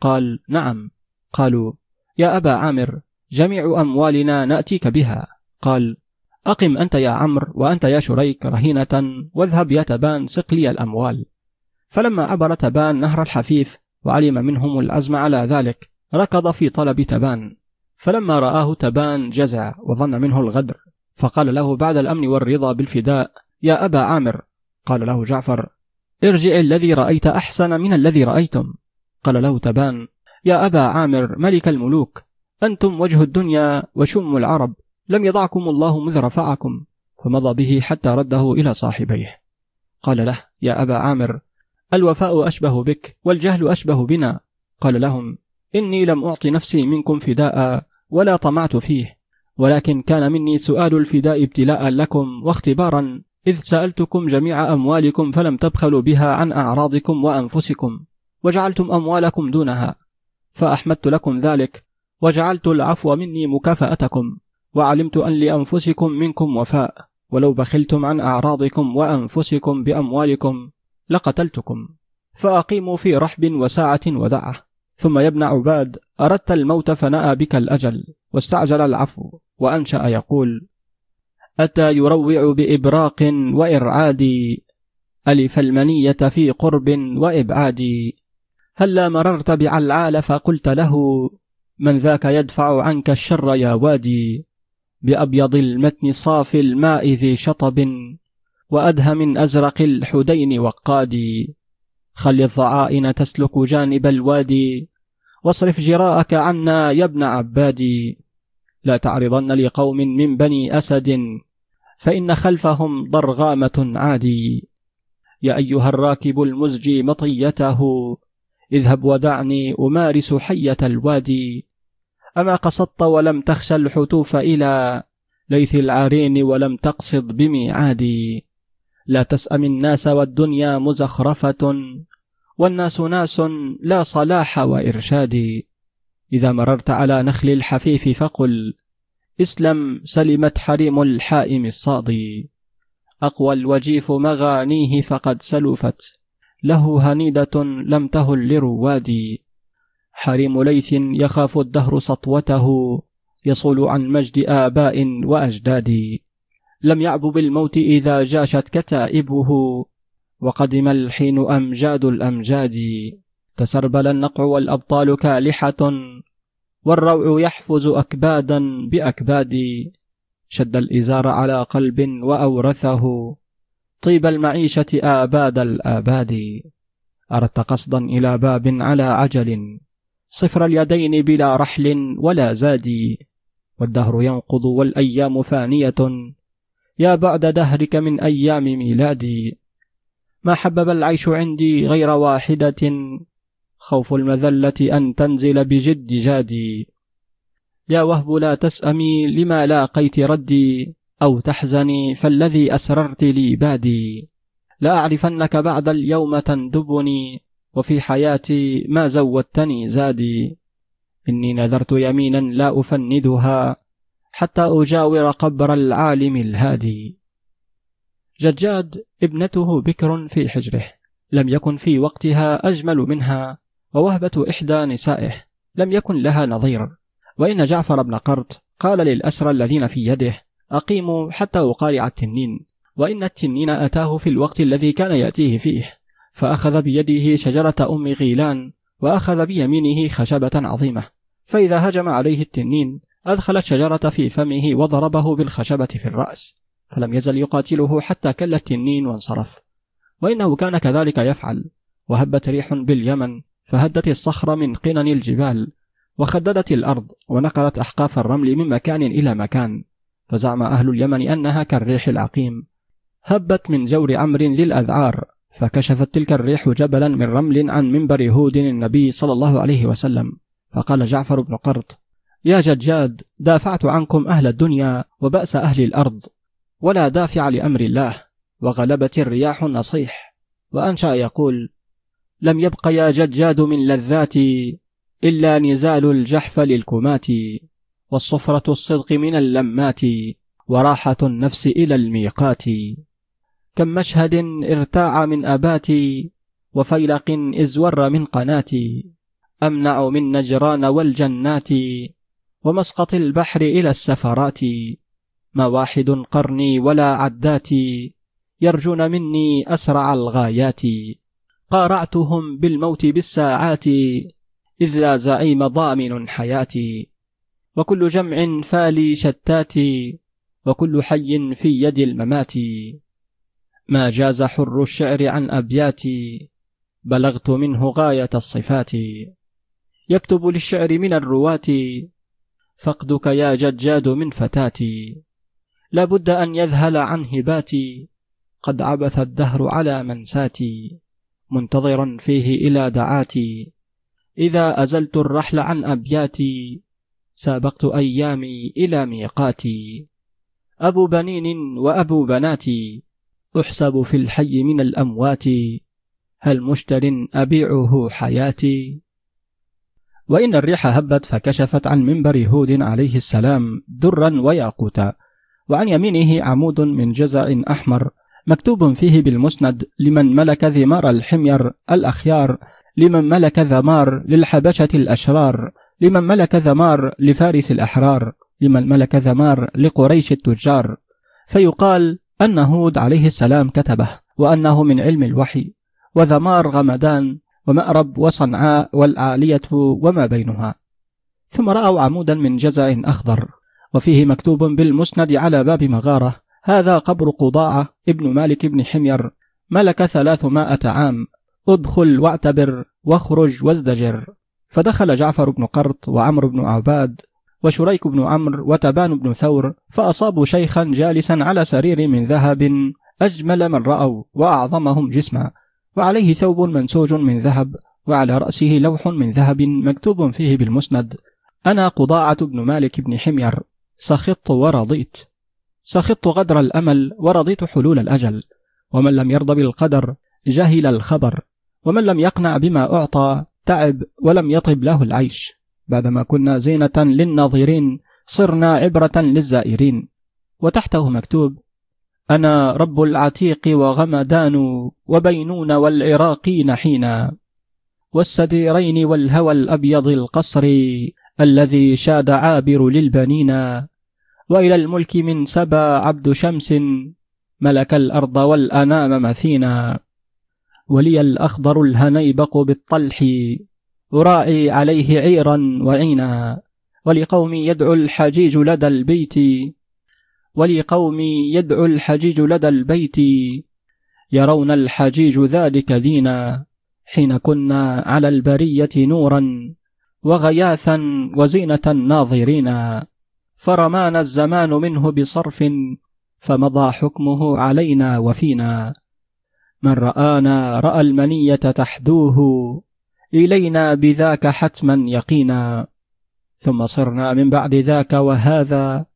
قال نعم. قالوا يا أبا عامر جميع أموالنا نأتيك بها. قال أقم أنت يا عمرو وأنت يا شريك رهينة واذهب يا تبان سق لي الأموال. فلما عبر تبان نهر الحفيف وعلم منهم العزم على ذلك ركض في طلب تبان. فلما رآه تبان جزع وظن منه الغدر فقال له بعد الأمن والرضا بالفداء يا أبا عامر. قال له جعفر ارجع الذي رأيت أحسن من الذي رأيتم. قال له تبان يا أبا عامر ملك الملوك أنتم وجه الدنيا وشم العرب لم يضعكم الله مذ رفعكم فمضى به حتى رده إلى صاحبيه. قال له يا أبا عامر الوفاء أشبه بك والجهل أشبه بنا. قال لهم إني لم أعط نفسي منكم فداء ولا طمعت فيه ولكن كان مني سؤال الفداء ابتلاء لكم واختبارا إذ سألتكم جميع أموالكم فلم تبخلوا بها عن أعراضكم وأنفسكم وجعلتم أموالكم دونها فأحمدت لكم ذلك وجعلت العفو مني مكافأتكم. وعلمت أن لأنفسكم منكم وفاء ولو بخلتم عن أعراضكم وأنفسكم بأموالكم لقتلتكم. فأقيموا في رحب وساعة ودعة. ثم ابن عباد أردت الموت فنأى بك الأجل. واستعجل العفو وأنشأ يقول أتى يروع بإبراق وإرعاد؟ ألف المنية في قرب وإبعاد. هلا مررت بعلعال فقلت له من ذاك يدفع عنك الشر يا وادي؟ بأبيض المتن صافي الماء ذي شطب وأدهى من أزرق الحدين وقادي. خل الضعائن تسلك جانب الوادي واصرف جراءك عنا يا ابن عبادي لا تعرضن لقوم من بني أسد فإن خلفهم ضرغامة عادي. يا أيها الراكب المزجي مطيته اذهب ودعني أمارس حية الوادي. أما قصدت ولم تخشى الحتوف إلى ليث العرين ولم تقصد بميعادي لا تسأم الناس والدنيا مزخرفة والناس ناس لا صلاح وإرشاد. إذا مررت على نخل الحفيف فقل إسلم سلمت حريم الحائم الصادي أقوى الوجيف مغانيه فقد سلفت له هنيدة لم تهل لروادي حريم ليث يخاف الدهر سطوته يصول عن مجد آباء وأجداد. لم يعب بالموت إذا جاشت كتائبه وقدم الحين أمجاد الأمجاد. تسربل النقع والأبطال كالحة والروع يحفز أكبادا بأكباد. شد الإزار على قلب وأورثه طيب المعيشة آباد الآباد. أردت قصدا إلى باب على عجل. صفر اليدين بلا رحل ولا زاد والدهر ينقض والأيام فانية. يا بعد دهرك من أيام ميلادي ما حبب العيش عندي غير واحدة خوف المذلة أن تنزل بجد جادي يا وهب لا تسأمي لما لاقيت ردي أو تحزني فالذي أسررت لي بادي. لا أعرفنك بعد اليوم تندبني وفي حياتي ما زودتني زادي إني نذرت يمينا لا أفندها حتى أجاور قبر العالم الهادي. ججاد ابنته بكر في حجره لم يكن في وقتها أجمل منها ووهبة إحدى نسائه لم يكن لها نظير. وإن جعفر بن قرط قال للأسرى الذين في يده أقيموا حتى أقارع التنين وإن التنين أتاه في الوقت الذي كان يأتيه فيه. فأخذ بيده شجرة أم غيلان وأخذ بيمينه خشبة عظيمة. فإذا هجم عليه التنين أدخل الشجرة في فمه وضربه بالخشبة في الرأس فلم يزل يقاتله حتى كل التنين وانصرف. وإنه كان كذلك يفعل. وهبت ريح باليمن فهدت الصخر من قنن الجبال وخددت الأرض ونقلت أحقاف الرمل من مكان إلى مكان. فزعم أهل اليمن أنها كالريح العقيم. هبت من جور عمرو ذي الأذعار فكشفت تلك الريح جبلا من رمل عن منبر هود النبي صلى الله عليه وسلم. فقال جعفر بن قرط يا ججاد دافعت عنكم أهل الدنيا وبأس أهل الأرض ولا دافع لأمر الله وغلبت الرياح النصيح. وأنشأ يقول لم يبق يا ججاد من لذاتي إلا نزال الجحف للكمات والصفرة الصدق من اللمات وراحة النفس إلى الميقات. كم مشهد ارتاع من أباتي وفيلق إزور من قناتي. أمنع من نجران والجنات ومسقط البحر إلى السفرات. ما واحد قرني ولا عداتي يرجون مني أسرع الغايات. قارعتهم بالموت بالساعات إذ لا زعيم ضامن حياتي. وكل جمع فالي شتات وكل حي في يد الممات. ما جاز حر الشعر عن أبياتي بلغت منه غاية الصفات. يكتب للشعر من الرواة فقدك يا ججاد من فتاتي. لابد أن يذهل عن هباتي قد عبث الدهر على منساتي منتظرا فيه إلى دعاتي. إذا أزلت الرحل عن أبياتي سابقت أيامي إلى ميقاتي. أبو بنين وأبو بناتي أحسب في الحي من الأموات هل مشتر أبيعه حياتي؟ وإن الريح هبت فكشفت عن منبر هود عليه السلام درا وياقوتا وعن يمينه عمود من جزع أحمر مكتوب فيه بالمسند لمن ملك ذمار الحمير الأخيار لمن ملك ذمار للحبشة الأشرار لمن ملك ذمار لفارس الأحرار لمن ملك ذمار لقريش التجار فيقال أن هود عليه السلام كتبه وأنه من علم الوحي وذمار غمدان ومأرب وصنعاء والعالية وما بينها. ثم رأوا عمودا من جزع أخضر وفيه مكتوب بالمسند على باب مغارة هذا قبر قضاعة ابن مالك بن حمير ملك ثلاثمائة عام ادخل واعتبر واخرج وازدجر. فدخل جعفر بن قرط وعمر بن عباد وشريك بن عمرو وتبان بن ثور فأصابوا شيخا جالسا على سرير من ذهب أجمل من رأوا وأعظمهم جسما وعليه ثوب منسوج من ذهب وعلى رأسه لوح من ذهب مكتوب فيه بالمسند أنا قضاعة بن مالك بن حمير سخطت ورضيت سخطت غدر الأمل ورضيت حلول الأجل ومن لم يرضى بالقدر جهل الخبر ومن لم يقنع بما أعطى تعب ولم يطب له العيش. بعدما كنا زينة للناظرين صرنا عبرة للزائرين. وتحته مكتوب أنا رب العتيق وغمدان وبينون والعراقين حينا. والسديرين والهوى الأبيض القصر الذي شاد عابر للبنين. وإلى الملك من سبا عبد شمس ملك الأرض والأنام مثينا. ولي الأخضر الهنيبق بالطلح أراعي عليه عيرا وعينا ولقومي يدعو الحجيج لدى البيت ولقومي يدعو الحجيج لدى البيت. يرون الحجيج ذلك دينا حين كنا على البرية نورا وغياثا وزينة ناظرين. فرمانا الزمان منه بصرف فمضى حكمه علينا وفينا. من رآنا رأى المنية تحدوه إلينا بذاك حتما يقينا ثم صرنا من بعد ذاك وهذا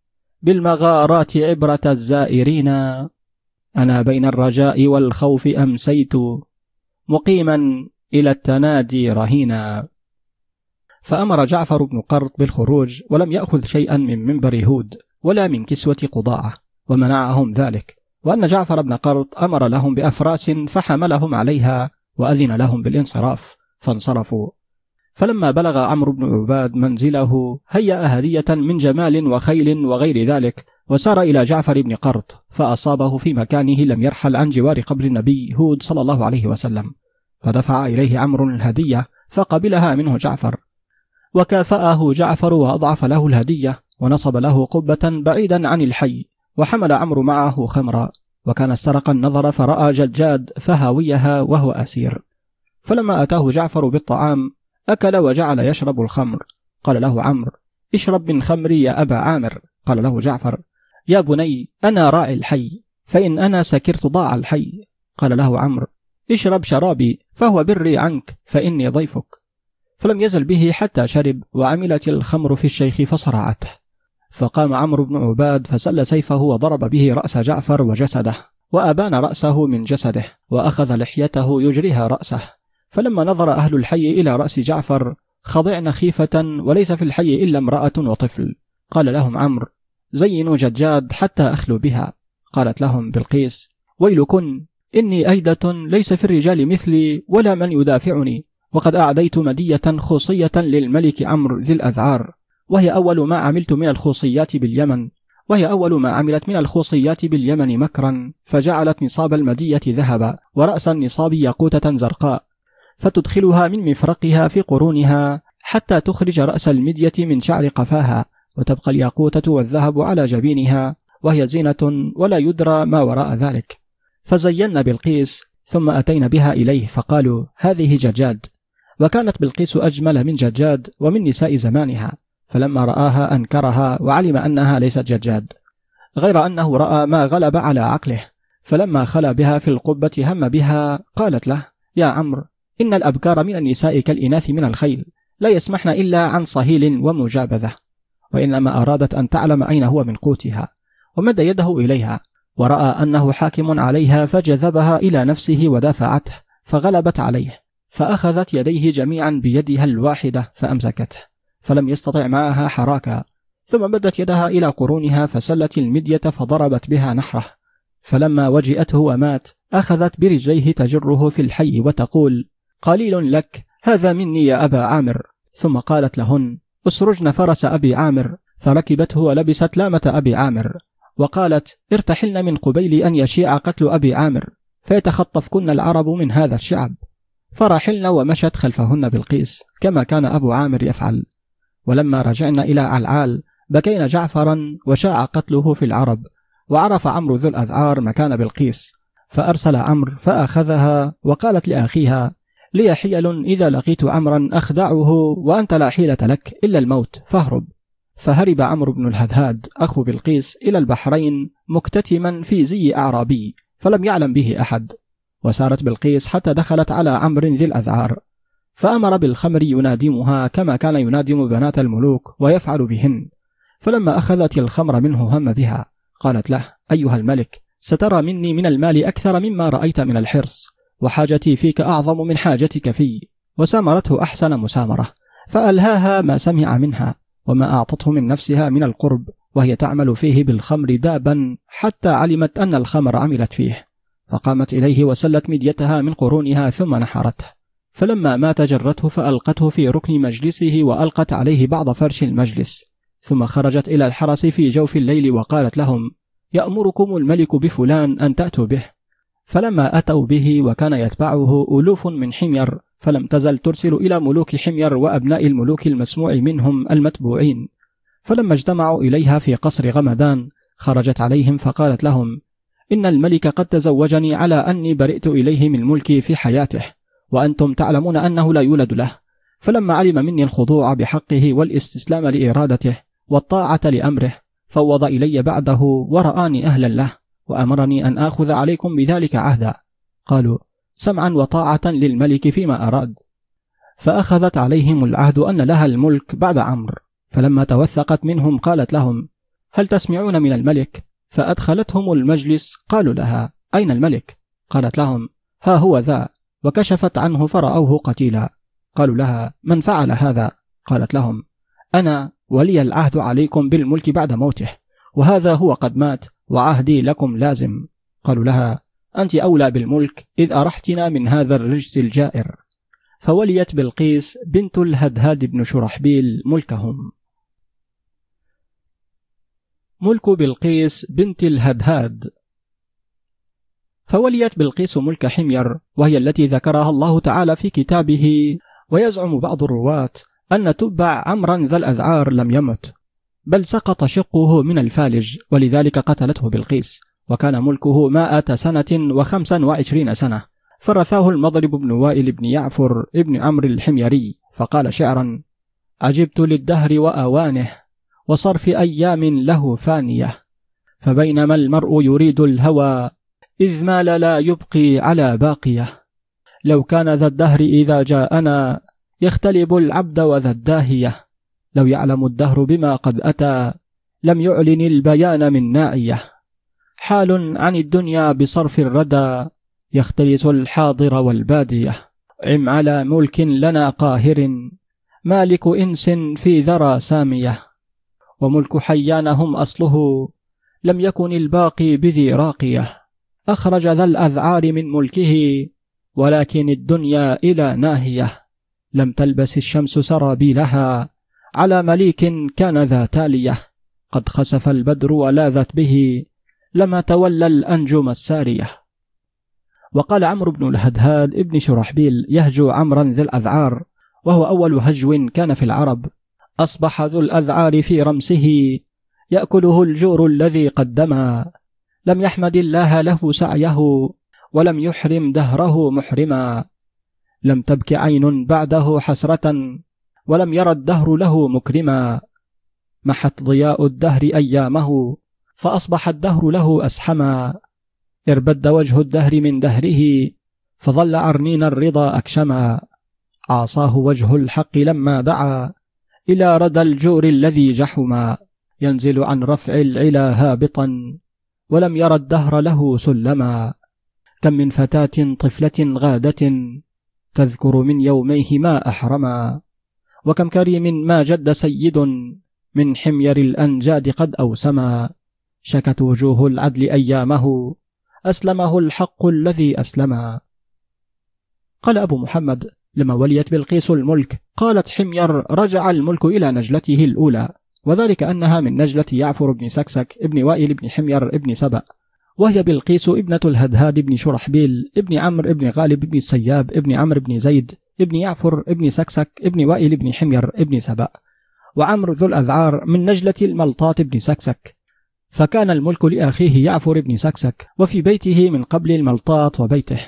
بالمغارات عبرة الزائرين. أنا بين الرجاء والخوف أمسيت مقيما إلى التنادي رهينا. فأمر جعفر بن قرط بالخروج ولم يأخذ شيئا من منبر هود ولا من كسوة قضاعة ومنعهم ذلك. وأن جعفر بن قرط أمر لهم بأفراس فحملهم عليها وأذن لهم بالانصراف. فانصرفوا. فلما بلغ عمرو بن عباد منزله هيأ هدية من جمال وخيل وغير ذلك وسار إلى جعفر بن قرط فأصابه في مكانه لم يرحل عن جوار قبر النبي هود صلى الله عليه وسلم. فدفع إليه عمرو الهدية فقبلها منه جعفر. وكافأه جعفر وأضعف له الهدية ونصب له قبة بعيدا عن الحي وحمل عمرو معه خمرا. وكان استرق النظر فرأى ججاد فهاويها وهو أسير. فلما أتاه جعفر بالطعام أكل وجعل يشرب الخمر. قال له عمرو اشرب من خمري يا أبا عامر. قال له جعفر يا بني أنا راعي الحي فإن أنا سكرت ضاع الحي. قال له عمرو اشرب شرابي فهو بري عنك فإني ضيفك. فلم يزل به حتى شرب وعملت الخمر في الشيخ فصرعته. فقام عمرو بن عباد فسل سيفه وضرب به رأس جعفر وجسده وأبان رأسه من جسده وأخذ لحيته يجريها رأسه. فلما نظر أهل الحي إلى رأس جعفر خضعن خيفة وليس في الحي إلا امرأة وطفل. قال لهم عمرو زينوا ججاد حتى أخلوا بها. قالت لهم بلقيس ويلكن إني أيدة ليس في الرجال مثلي ولا من يدافعني وقد أعديت مدية خوصية للملك عمرو ذي الأذعار وهي أول ما عملت من الخوصيات باليمن وهي أول ما عملت من الخوصيات باليمن مكرا فجعلت نصاب المدية ذهبا ورأس النصاب ياقوتة زرقاء. فتدخلها من مفرقها في قرونها حتى تخرج رأس المدية من شعر قفاها وتبقى الياقوتة والذهب على جبينها وهي زينة ولا يدرى ما وراء ذلك. فزينا بلقيس ثم أتينا بها إليه فقالوا هذه ججاد. وكانت بلقيس أجمل من ججاد ومن نساء زمانها فلما رآها أنكرها وعلم أنها ليست ججاد. غير أنه رأى ما غلب على عقله فلما خلا بها في القبة هم بها قالت له يا عمرو إن الأبكار من النساء كالإناث من الخيل لا يسمحن إلا عن صهيل ومجابذة. وإنما أرادت أن تعلم أين هو من قوتها ومد يده إليها ورأى أنه حاكم عليها فجذبها إلى نفسه ودافعته فغلبت عليه فأخذت يديه جميعا بيدها الواحدة فأمسكته فلم يستطع معها حراكا ثم مدت يدها إلى قرونها فسلت المدية فضربت بها نحره. فلما وجئته ومات أخذت برجليه تجره في الحي وتقول قليل لك. هذا مني يا أبا عامر. ثم قالت لهن اسرجن فرس أبي عامر. فركبته ولبست لامة أبي عامر. وقالت ارتحلن من قبيل أن يشيع قتل أبي عامر. فيتخطفكن العرب من هذا الشعب. فرحلن ومشت خلفهن بالقيس كما كان أبو عامر يفعل. ولما رجعنا إلى علعال بكينا جعفرا وشاع قتله في العرب وعرف عمرو ذو الأذعار مكان بلقيس فأرسل عمرو فأخذها وقالت لأخيها لي حيل إذا لقيت عمرا أخدعه وأنت لا حيلة لك إلا الموت فاهرب. فهرب عمرو بن الهدهاد أخو بلقيس إلى البحرين مكتتما في زي أعرابي فلم يعلم به أحد. وسارت بلقيس حتى دخلت على عمرو ذي الأذعار. فأمر بالخمر ينادمها كما كان ينادم بنات الملوك ويفعل بهن. فلما أخذت الخمر منه هم بها قالت له أيها الملك سترى مني من المال أكثر مما رأيت من الحرص. وحاجتي فيك أعظم من حاجتك في وسامرته أحسن مسامرة فألهاها ما سمع منها وما أعطته من نفسها من القرب وهي تعمل فيه بالخمر دابا حتى علمت أن الخمر عملت فيه. فقامت إليه وسلت مديتها من قرونها ثم نحرته. فلما مات جرته فألقته في ركن مجلسه وألقت عليه بعض فرش المجلس. ثم خرجت إلى الحرس في جوف الليل وقالت لهم يأمركم الملك بفلان أن تأتوا به. فلما أتوا به وكان يتبعه ألوف من حمير فلم تزل ترسل إلى ملوك حمير وأبناء الملوك المسموع منهم المتبوعين. فلما اجتمعوا إليها في قصر غمدان خرجت عليهم فقالت لهم إن الملك قد تزوجني على أني برئت إليه من ملكي في حياته وأنتم تعلمون أنه لا يولد له. فلما علم مني الخضوع بحقه والاستسلام لإرادته والطاعة لأمره فوض إلي بعده ورآني أهلا له. وأمرني أن آخذ عليكم بذلك عهدا. قالوا سمعا وطاعة للملك فيما أراد. فأخذت عليهم العهد أن لها الملك بعد عمرو. فلما توثقت منهم قالت لهم هل تسمعون من الملك؟ فأدخلتهم المجلس قالوا لها أين الملك؟ قالت لهم ها هو ذا. وكشفت عنه فرأوه قتيلا. قالوا لها من فعل هذا؟ قالت لهم أنا ولي العهد عليكم بالملك بعد موته وهذا هو قد مات. وعهدي لكم لازم. قالوا لها أنت أولى بالملك إذ أرحتنا من هذا الرجس الجائر. فوليت بلقيس بنت الهدهاد بن شرحبيل ملكهم. ملك بلقيس بنت الهدهاد فوليت بلقيس ملك حمير وهي التي ذكرها الله تعالى في كتابه. ويزعم بعض الرواة أن تبع عمرا ذا الأذعار لم يمت. بل سقط شقه من الفالج ولذلك قتلته بلقيس وكان ملكه مائة سنة وخمسا وعشرين سنة. فرثاه المضرب بن وائل بن يعفر ابن عمرو الحميري فقال شعرا عجبت للدهر وأوانه وصرف أيام له فانية فبينما المرء يريد الهوى إذ مال لا يبقي على باقية. لو كان ذا الدهر إذا جاءنا يختلب العبد وذا الداهية. لو يعلم الدهر بما قد أتى لم يعلن البيان من ناعية. حال عن الدنيا بصرف الردى يختلس الحاضر والبادية. عم على ملك لنا قاهر مالك إنس في ذرى سامية. وملك حيانهم أصله لم يكن الباقي بذي راقية. أخرج ذا الأذعار من ملكه ولكن الدنيا إلى ناهية. لم تلبس الشمس سرابيلها على مليك كان ذا تالية. قد خسف البدر ولاذت به لما تولى الأنجم السارية. وقال عمرو بن الهدهاد ابن شرحبيل يهجو عمرا ذي الأذعار وهو أول هجو كان في العرب. أصبح ذو الأذعار في رمسه يأكله الجور الذي قدما. لم يحمد الله له سعيه ولم يحرم دهره محرما. لم تبك عين بعده حسرة ولم ير الدهر له مكرما. محت ضياء الدهر أيامه فأصبح الدهر له أسحما. اربد وجه الدهر من دهره فظل عرنين الرضا أكشما. عاصاه وجه الحق لما دعا إلى ردى الجور الذي جحما. ينزل عن رفع العلا هابطا ولم ير الدهر له سلما. كم من فتاة طفلة غادة تذكر من يوميه ما أحرما. وكم كريم ما جد سيد من حمير الأنجاد قد أوسما. شكت وجوه العدل أيامه أسلمه الحق الذي أسلما. قال أبو محمد لما وليت بلقيس الملك قالت حمير رجع الملك إلى نجلته الأولى. وذلك أنها من نجلة يعفر بن سكسك ابن وائل بن حمير ابن سبأ. وهي بلقيس ابنة الهدهاد بن شرحبيل ابن عمرو ابن غالب بن السياب ابن عمرو بن زيد. ابن يعفر ابن سكسك ابن وائل بن حمير ابن سبأ وعمرو ذو الأذعار من نجل الملطاط بن سكسك. فكان الملك لأخيه يعفر بن سكسك وفي بيته من قبل الملطاط وبيته.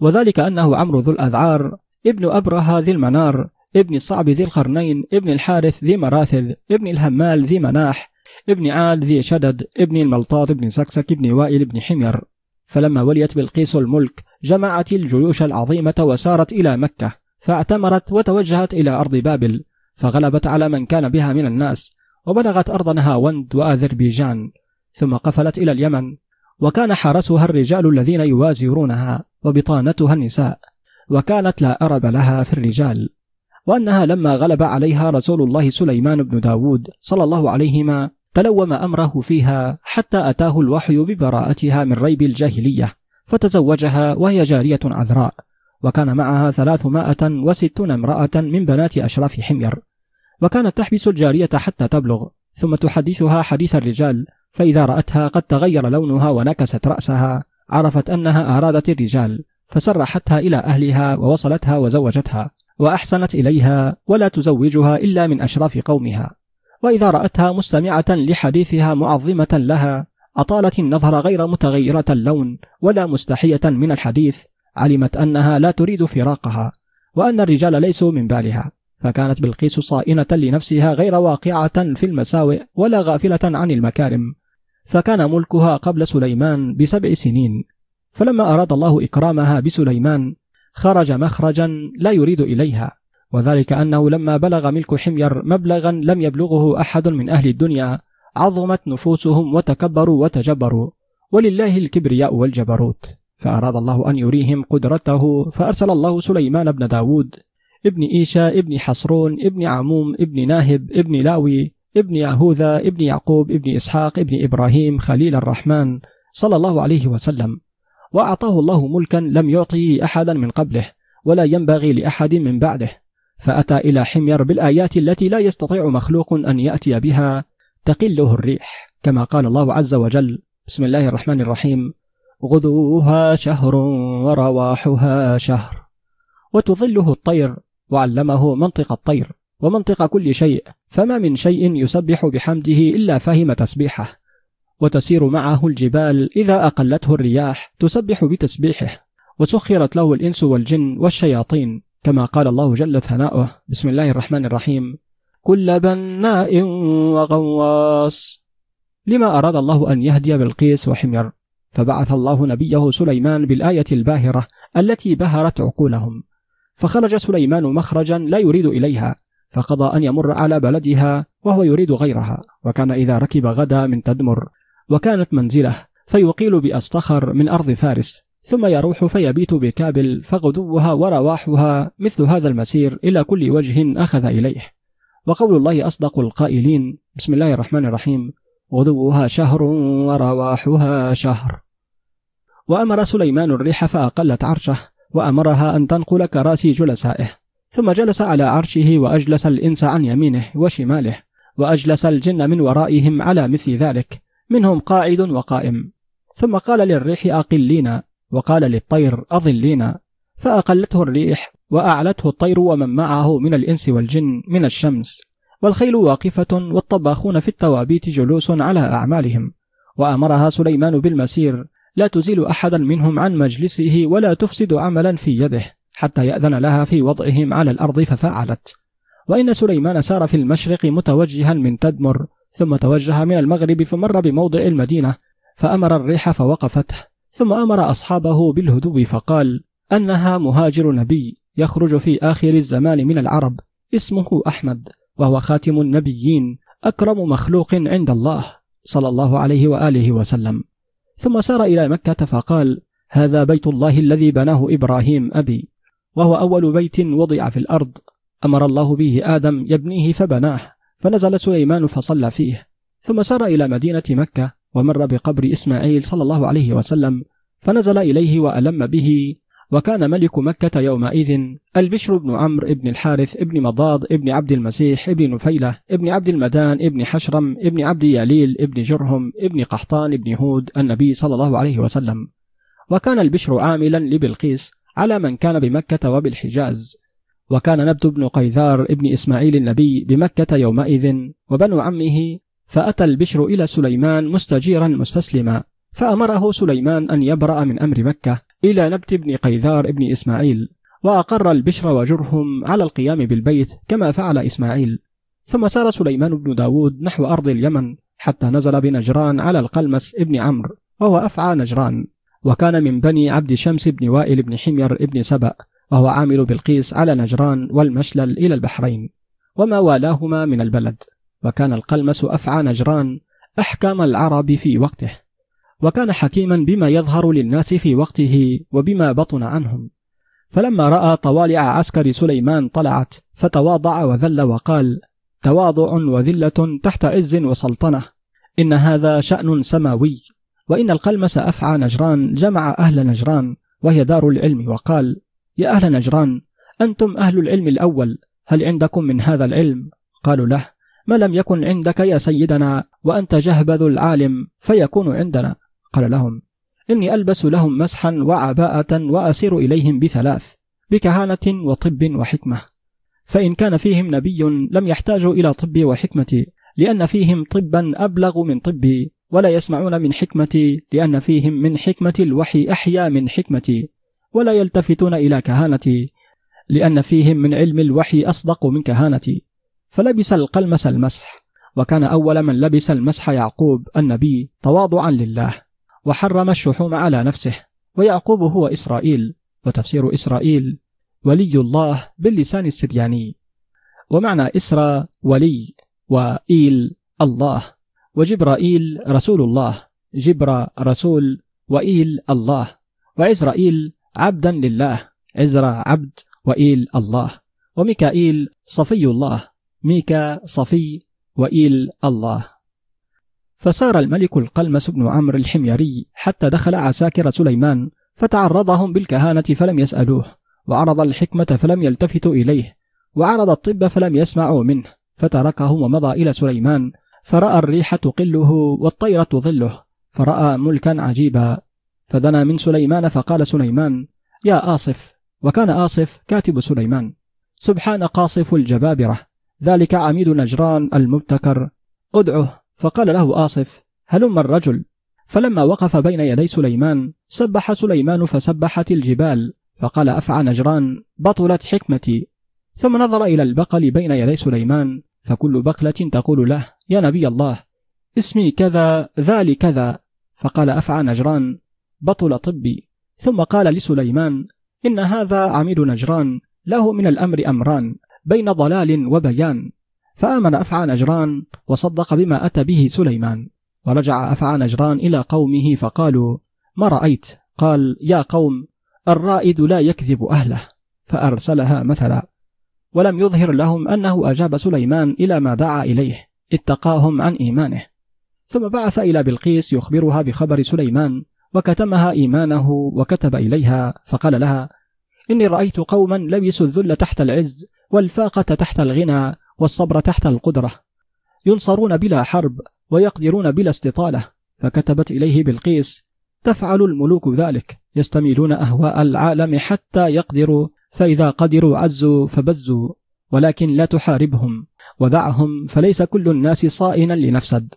وذلك أنه عمرو ذو الأذعار ابن أبرهة ذي المنار ابن الصعب ذي القرنين ابن الحارث ذي مراثذ ابن الهمال ذي مناح ابن عاد ذي شدد ابن الملطاط بن سكسك ابن وائل بن حمير. فلما وليت بلقيس الملك جمعت الجيوش العظيمة وسارت إلى مكة فاعتمرت وتوجهت إلى أرض بابل فغلبت على من كان بها من الناس وبلغت أرض نهاوند وأذربيجان ثم قفلت إلى اليمن وكان حرسها الرجال الذين يوازرونها وبطانتها النساء وكانت لا أرب لها في الرجال. وأنها لما غلب عليها رسول الله سليمان بن داود صلى الله عليهما تلوم أمره فيها حتى أتاه الوحي ببراءتها من ريب الجاهلية فتزوجها وهي جارية عذراء وكان معها ثلاثمائة وستون امرأة من بنات أشراف حمير. وكانت تحبس الجارية حتى تبلغ ثم تحدثها حديث الرجال فإذا رأتها قد تغير لونها ونكست رأسها عرفت أنها أرادت الرجال فسرحتها إلى أهلها ووصلتها وزوجتها وأحسنت إليها ولا تزوجها إلا من أشراف قومها. وإذا رأتها مستمعة لحديثها معظمة لها أطالت النظر غير متغيرة اللون ولا مستحية من الحديث علمت أنها لا تريد فراقها وأن الرجال ليسوا من بالها فكانت بلقيس صائنة لنفسها غير واقعة في المساوئ ولا غافلة عن المكارم فكان ملكها قبل سليمان بسبع سنين فلما أراد الله إكرامها بسليمان خرج مخرجا لا يريد إليها. وذلك أنه لما بلغ ملك حمير مبلغا لم يبلغه أحد من أهل الدنيا عظمت نفوسهم وتكبروا وتجبروا. ولله الكبرياء والجبروت. فأراد الله أن يريهم قدرته فأرسل الله سليمان بن داود ابن إيشا ابن حصرون ابن عموم ابن ناهب ابن لاوي ابن يهوذا ابن يعقوب ابن إسحاق ابن إبراهيم خليل الرحمن صلى الله عليه وسلم. وأعطاه الله ملكا لم يعطه أحدا من قبله ولا ينبغي لأحد من بعده. فأتى إلى حمير بالآيات التي لا يستطيع مخلوق أن يأتي بها تقله الريح كما قال الله عز وجل بسم الله الرحمن الرحيم غدوها شهر ورواحها شهر وتظله الطير وعلمه منطق الطير ومنطق كل شيء فما من شيء يسبح بحمده إلا فهم تسبيحه وتسير معه الجبال إذا أقلته الرياح تسبح بتسبيحه وسخرت له الإنس والجن والشياطين. كما قال الله جل ثناؤه. بسم الله الرحمن الرحيم. كل بناء وغواص. لما أراد الله أن يهدي بالقيس وحمير فبعث الله نبيه سليمان بالآية الباهرة التي بهرت عقولهم. فخرج سليمان مخرجا لا يريد إليها فقضى أن يمر على بلدها وهو يريد غيرها وكان إذا ركب غدا من تدمر وكانت منزله فيقيل بأصطخر من أرض فارس. ثم يروح فيبيت بكابل فغدوها ورواحها مثل هذا المسير إلى كل وجه أخذ إليه. وقول الله أصدق القائلين بسم الله الرحمن الرحيم. غدوها شهر ورواحها شهر. وأمر سليمان الريح فأقلت عرشه وأمرها أن تنقل كراسي جلسائه. ثم جلس على عرشه وأجلس الإنس عن يمينه وشماله وأجلس الجن من ورائهم على مثل ذلك منهم قاعد وقائم. ثم قال للريح أقلينا. وقال للطير أظلينا فأقلته الريح وأعلته الطير ومن معه من الإنس والجن من الشمس. والخيل واقفة والطباخون في التوابيت جلوس على أعمالهم. وأمرها سليمان بالمسير لا تزيل أحدا منهم عن مجلسه ولا تفسد عملا في يده. حتى يأذن لها في وضعهم على الأرض ففعلت. وإن سليمان سار في المشرق متوجها من تدمر ثم توجه من المغرب فمر بموضع المدينة فأمر الريح فوقفته. ثم أمر أصحابه بالهدوء فقال أنها مهاجر نبي يخرج في آخر الزمان من العرب اسمه أحمد وهو خاتم النبيين أكرم مخلوق عند الله صلى الله عليه وآله وسلم. ثم سار إلى مكة فقال هذا بيت الله الذي بناه إبراهيم أبي وهو أول بيت وضع في الأرض. أمر الله به آدم يبنيه فبناه فنزل سليمان فصلى فيه. ثم سار إلى مدينة مكة ومر بقبر إسماعيل صلى الله عليه وسلم فنزل إليه وألم به وكان ملك مكة يومئذ البشر بن عمرو بن الحارث بن مضاض بن عبد المسيح بن نفيلة بن عبد المدان بن حشرم بن عبد ياليل بن جرهم بن قحطان بن هود النبي صلى الله عليه وسلم. وكان البشر عاملا لبلقيس على من كان بمكة وبالحجاز. وكان نبت بن قيثار ابن إسماعيل النبي بمكة يومئذ وبنو عمه فأتى البشر إلى سليمان مستجيرا مستسلما فأمره سليمان أن يبرأ من أمر مكة إلى نبت بن قيثار ابن إسماعيل وأقر البشر وجرهم على القيام بالبيت كما فعل إسماعيل. ثم سار سليمان بن داود نحو أرض اليمن حتى نزل بنجران على القلمس ابن عمرو وهو أفعى نجران. وكان من بني عبد شمس بن وائل بن حمير ابن سبأ وهو عامل بلقيس على نجران والمشلل إلى البحرين. وما والاهما من البلد. وكان القلمس أفعى نجران أحكام العرب في وقته وكان حكيما بما يظهر للناس في وقته وبما بطن عنهم. فلما رأى طوالع عسكر سليمان طلعت فتواضع وذل وقال تواضع وذلة تحت عز وسلطنة إن هذا شأن سماوي وإن القلمس أفعى نجران جمع أهل نجران وهي دار العلم. وقال يا أهل نجران أنتم أهل العلم الأول هل عندكم من هذا العلم؟ قالوا له ما لم يكن عندك يا سيدنا وأنت جهبذ العالم فيكون عندنا. قال لهم إني ألبس لهم مسحا وعباءة وأسير إليهم بثلاث بكهانة وطب وحكمة. فإن كان فيهم نبي لم يحتاجوا إلى طبي وحكمتي لأن فيهم طبا أبلغ من طبي ولا يسمعون من حكمتي لأن فيهم من حكمة الوحي أحيا من حكمتي ولا يلتفتون إلى كهانتي لأن فيهم من علم الوحي أصدق من كهانتي. فلبس القلمس المسح وكان أول من لبس المسح يعقوب النبي تواضعا لله وحرم الشحوم على نفسه ويعقوب هو إسرائيل وتفسير إسرائيل ولي الله باللسان السرياني ومعنى إسرى ولي وإيل الله وجبرائيل رسول الله جبر رسول وإيل الله وعزرائيل عبدا لله عزرا عبد وإيل الله وميكائيل صفي الله. ميكا صفي وإيل الله. فسار الملك القلمس بن عمرو الحميري حتى دخل عساكر سليمان فتعرضهم بالكهانة فلم يسألوه وعرض الحكمة فلم يلتفتوا إليه وعرض الطب فلم يسمعوا منه فتركهم ومضى إلى سليمان فرأى الريح تقله والطير تظله فرأى ملكا عجيبا. فدنا من سليمان فقال سليمان يا آصف. وكان آصف كاتب سليمان سبحان قاصف الجبابرة. ذلك عميد نجران المبتكر. ادعه. فقال له آصف هلم الرجل. فلما وقف بين يدي سليمان سبح سليمان فسبحت الجبال. فقال أفعى نجران بطلت حكمتي. ثم نظر إلى البقل بين يدي سليمان فكل بقلة تقول له يا نبي الله اسمي كذا ذال كذا. فقال أفعى نجران بطل طبي. ثم قال لسليمان إن هذا عميد نجران له من الأمر أمران. بين ضلال وبيان. فآمن أفعى نجران وصدق بما أتى به سليمان. ورجع أفعى نجران إلى قومه فقالوا ما رأيت؟ قال يا قوم الرائد لا يكذب أهله. فأرسلها مثلا. ولم يظهر لهم أنه أجاب سليمان إلى ما دعا إليه اتقاهم عن إيمانه. ثم بعث إلى بلقيس يخبرها بخبر سليمان وكتمها إيمانه وكتب إليها فقال لها إني رأيت قوما لبسوا الذل تحت العز والفاقة تحت الغنى والصبر تحت القدرة. ينصرون بلا حرب ويقدرون بلا استطالة. فكتبت إليه بلقيس تفعل الملوك ذلك. يستميلون أهواء العالم حتى يقدروا فإذا قدروا عزوا فبزوا. ولكن لا تحاربهم. ودعهم فليس كل الناس صائنا لنفسد.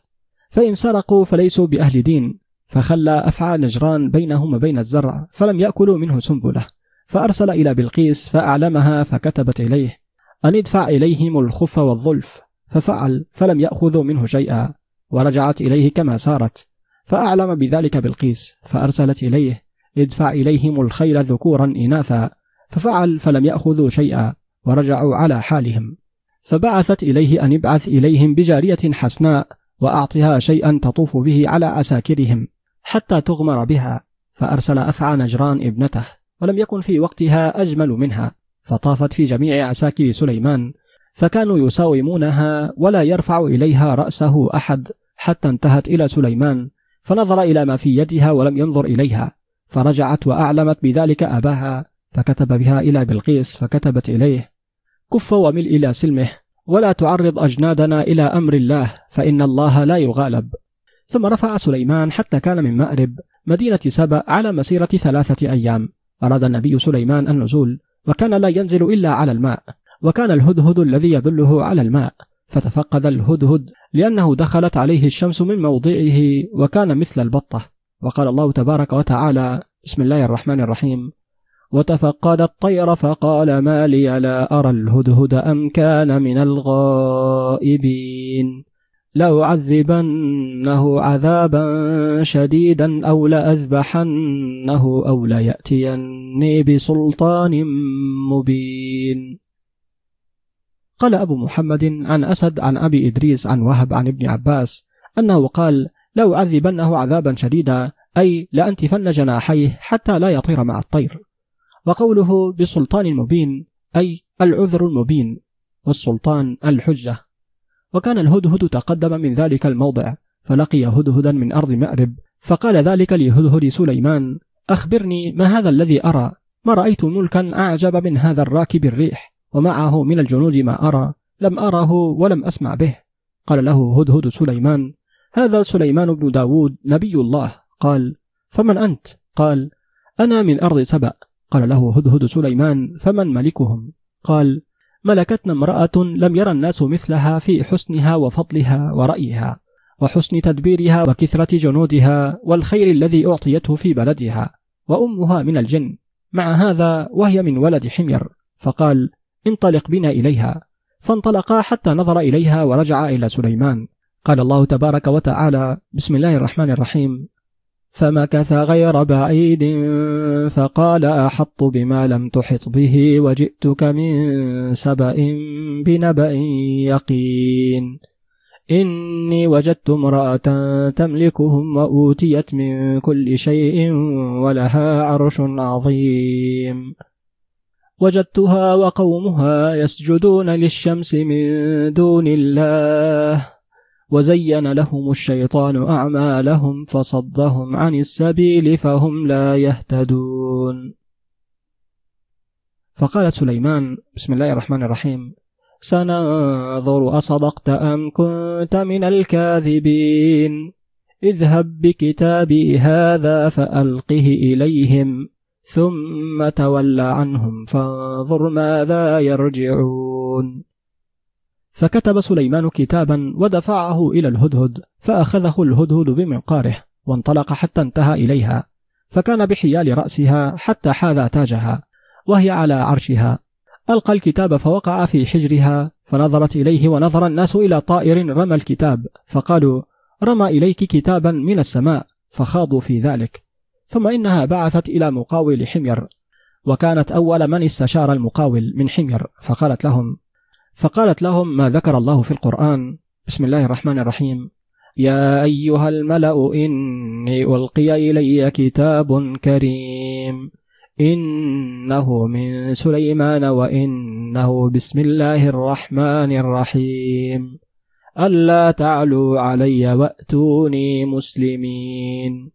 فإن سرقوا فليسوا بأهل دين. فخلى أفعى نجران بينهم وبين الزرع فلم يأكلوا منه سنبلة. فأرسل إلى بلقيس فأعلمها فكتبت إليه. أن ادفع إليهم الخف والظلف. ففعل فلم يأخذوا منه شيئا ورجعت إليه كما سارت. فأعلم بذلك بلقيس فأرسلت إليه ادفع إليهم الخيل ذكورا إناثا. ففعل فلم يأخذوا شيئا ورجعوا على حالهم. فبعثت إليه أن يبعث إليهم بجارية حسناء وأعطها شيئا تطوف به على عساكرهم حتى تغمر بها. فأرسل أفعى نجران ابنته ولم يكن في وقتها أجمل منها. فطافت في جميع عساكر سليمان فكانوا يساومونها ولا يرفع إليها رأسه أحد حتى انتهت إلى سليمان فنظر إلى ما في يدها ولم ينظر إليها فرجعت وأعلمت بذلك أباها فكتب بها إلى بلقيس فكتبت إليه كف ومل إلى سلمه ولا تعرض أجنادنا إلى أمر الله فإن الله لا يغالب. ثم رفع سليمان حتى كان من مأرب مدينة سبأ على مسيرة ثلاثة أيام أراد النبي سليمان النزول وكان لا ينزل إلا على الماء وكان الهدهد الذي يدله على الماء فتفقد الهدهد لأنه دخلت عليه الشمس من موضعه وكان مثل البطة. وقال الله تبارك وتعالى بسم الله الرحمن الرحيم. وتفقد الطير فقال ما لي لا أرى الهدهد أم كان من الغائبين. لأعذبنه عذابا شديدا أو لأذبحنه أو ليأتيني بسلطان مبين. قال أبو محمد عن أسد عن أبي إدريس عن وهب عن ابن عباس أنه قال لو عذبنه عذابا شديدا أي لأنتفن جناحيه حتى لا يطير مع الطير. وقوله بسلطان مبين أي العذر المبين والسلطان الحجة. وكان الهدهد تقدم من ذلك الموضع فلقي هدهدا من أرض مأرب فقال ذلك لهدهد سليمان أخبرني ما هذا الذي أرى ما رأيت ملكا أعجب من هذا الراكب الريح ومعه من الجنود ما أرى لم أره ولم أسمع به قال له هدهد سليمان هذا سليمان بن داود نبي الله قال فمن أنت؟ قال أنا من أرض سبأ قال له هدهد سليمان فمن ملكهم؟ قال ملكتنا امرأة لم يرى الناس مثلها في حسنها وفضلها ورأيها وحسن تدبيرها وكثرة جنودها والخير الذي أعطيته في بلدها وأمها من الجن. مع هذا وهي من ولد حمير. فقال انطلق بنا إليها. فانطلقا حتى نظر إليها ورجع إلى سليمان. قال الله تبارك وتعالى بسم الله الرحمن الرحيم. فمكث غير بعيد فقال أحط بما لم تحط به وجئتك من سبأ بنبأ يقين. إني وجدت امرأة تملكهم وأوتيت من كل شيء ولها عرش عظيم. وجدتها وقومها يسجدون للشمس من دون الله. وزين لهم الشيطان أعمالهم فصدهم عن السبيل فهم لا يهتدون. فقال سليمان بسم الله الرحمن الرحيم سننظر أصدقت أم كنت من الكاذبين؟ اذهب بكتابي هذا فألقه إليهم ثم تول عنهم فانظر ماذا يرجعون. فكتب سليمان كتابا ودفعه إلى الهدهد فأخذه الهدهد بمنقاره وانطلق حتى انتهى إليها فكان بحيال رأسها حتى حاذى تاجها وهي على عرشها. ألقى الكتاب فوقع في حجرها فنظرت إليه ونظر الناس إلى طائر رمى الكتاب فقالوا رمى إليك كتابا من السماء. فخاضوا في ذلك. ثم إنها بعثت إلى مقاول حمير وكانت أول من استشار المقاول من حمير فقالت لهم فقالت لهم ما ذكر الله في القرآن. بسم الله الرحمن الرحيم. يا أيها الملأ إني ألقي إلي كتاب كريم. إنه من سليمان وإنه بسم الله الرحمن الرحيم. ألا تعلوا علي وأتوني مسلمين.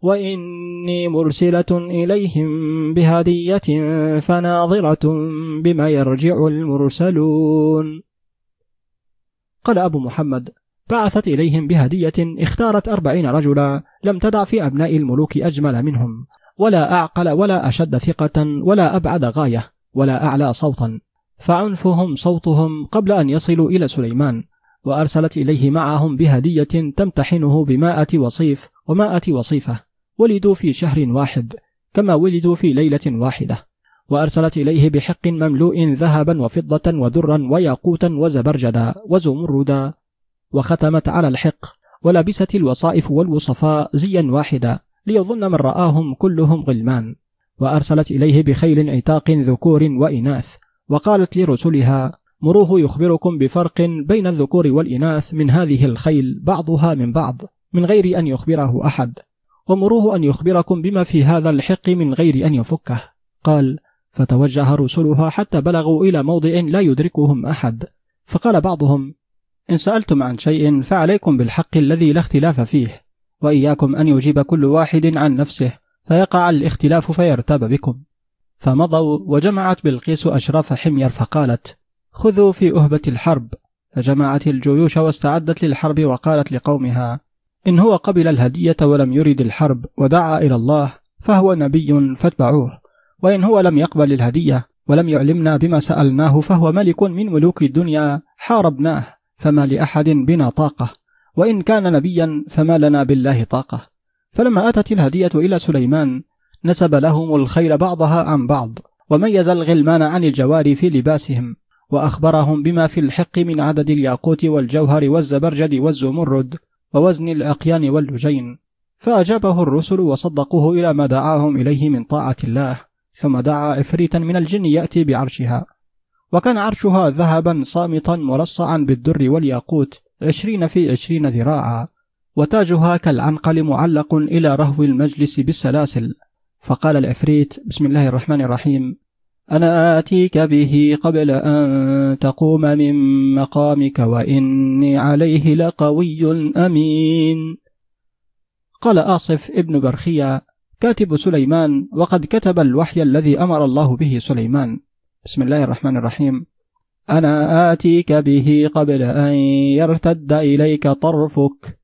وإني مرسلة إليهم بهدية فناظرة بما يرجع المرسلون. قال أبو محمد بعثت إليهم بهدية اختارت أربعين رجلا لم تدع في أبناء الملوك أجمل منهم ولا أعقل ولا أشد ثقة ولا أبعد غاية ولا أعلى صوتا فعنفهم صوتهم قبل أن يصلوا إلى سليمان وأرسلت إليه معهم بهدية تمتحنه بمائة وصيف ومائة وصيفة. ولدوا في شهر واحد كما ولدوا في ليلة واحدة. وأرسلت إليه بحق مملوء ذهبا وفضة ودرا وياقوتا وزبرجدا وزمردا وختمت على الحق ولبست الوصائف والوصفاء زيا واحدا ليظن من رآهم كلهم غلمان. وأرسلت إليه بخيل عتاق ذكور وإناث وقالت لرسلها مروه يخبركم بفرق بين الذكور والإناث من هذه الخيل بعضها من بعض من غير أن يخبره أحد. ومروه أن يخبركم بما في هذا الحق من غير أن يفكه. قال فتوجه رسلها حتى بلغوا إلى موضع لا يدركهم أحد. فقال بعضهم إن سألتم عن شيء فعليكم بالحق الذي لا اختلاف فيه وإياكم أن يجيب كل واحد عن نفسه فيقع الاختلاف فيرتاب بكم. فمضوا وجمعت بلقيس أشراف حمير فقالت خذوا في أهبة الحرب. فجمعت الجيوش واستعدت للحرب وقالت لقومها إن هو قبل الهدية ولم يرد الحرب ودعا إلى الله فهو نبي فاتبعوه. وإن هو لم يقبل الهدية ولم يعلمنا بما سألناه فهو ملك من ملوك الدنيا حاربناه فما لأحد بنا طاقة. وإن كان نبيا فما لنا بالله طاقة. فلما أتت الهدية إلى سليمان نسب لهم الخيل بعضها عن بعض وميز الغلمان عن الجواري في لباسهم وأخبرهم بما في الحق من عدد الياقوت والجوهر والزبرجد والزمرد. ووزن الأقيان واللجين فأجابه الرسل وصدقوه إلى ما دعاهم إليه من طاعة الله ثم دعا عفريتا من الجن يأتي بعرشها. وكان عرشها ذهبا صامتا مرصعا بالدر والياقوت عشرين في عشرين ذراعا. وتاجها كالعنقل معلق إلى رهو المجلس بالسلاسل. فقال العفريت بسم الله الرحمن الرحيم. أنا آتيك به قبل أن تقوم من مقامك وإني عليه لقوي أمين. قال آصف ابن برخية كاتب سليمان وقد كتب الوحي الذي أمر الله به سليمان. بسم الله الرحمن الرحيم. أنا آتيك به قبل أن يرتد إليك طرفك.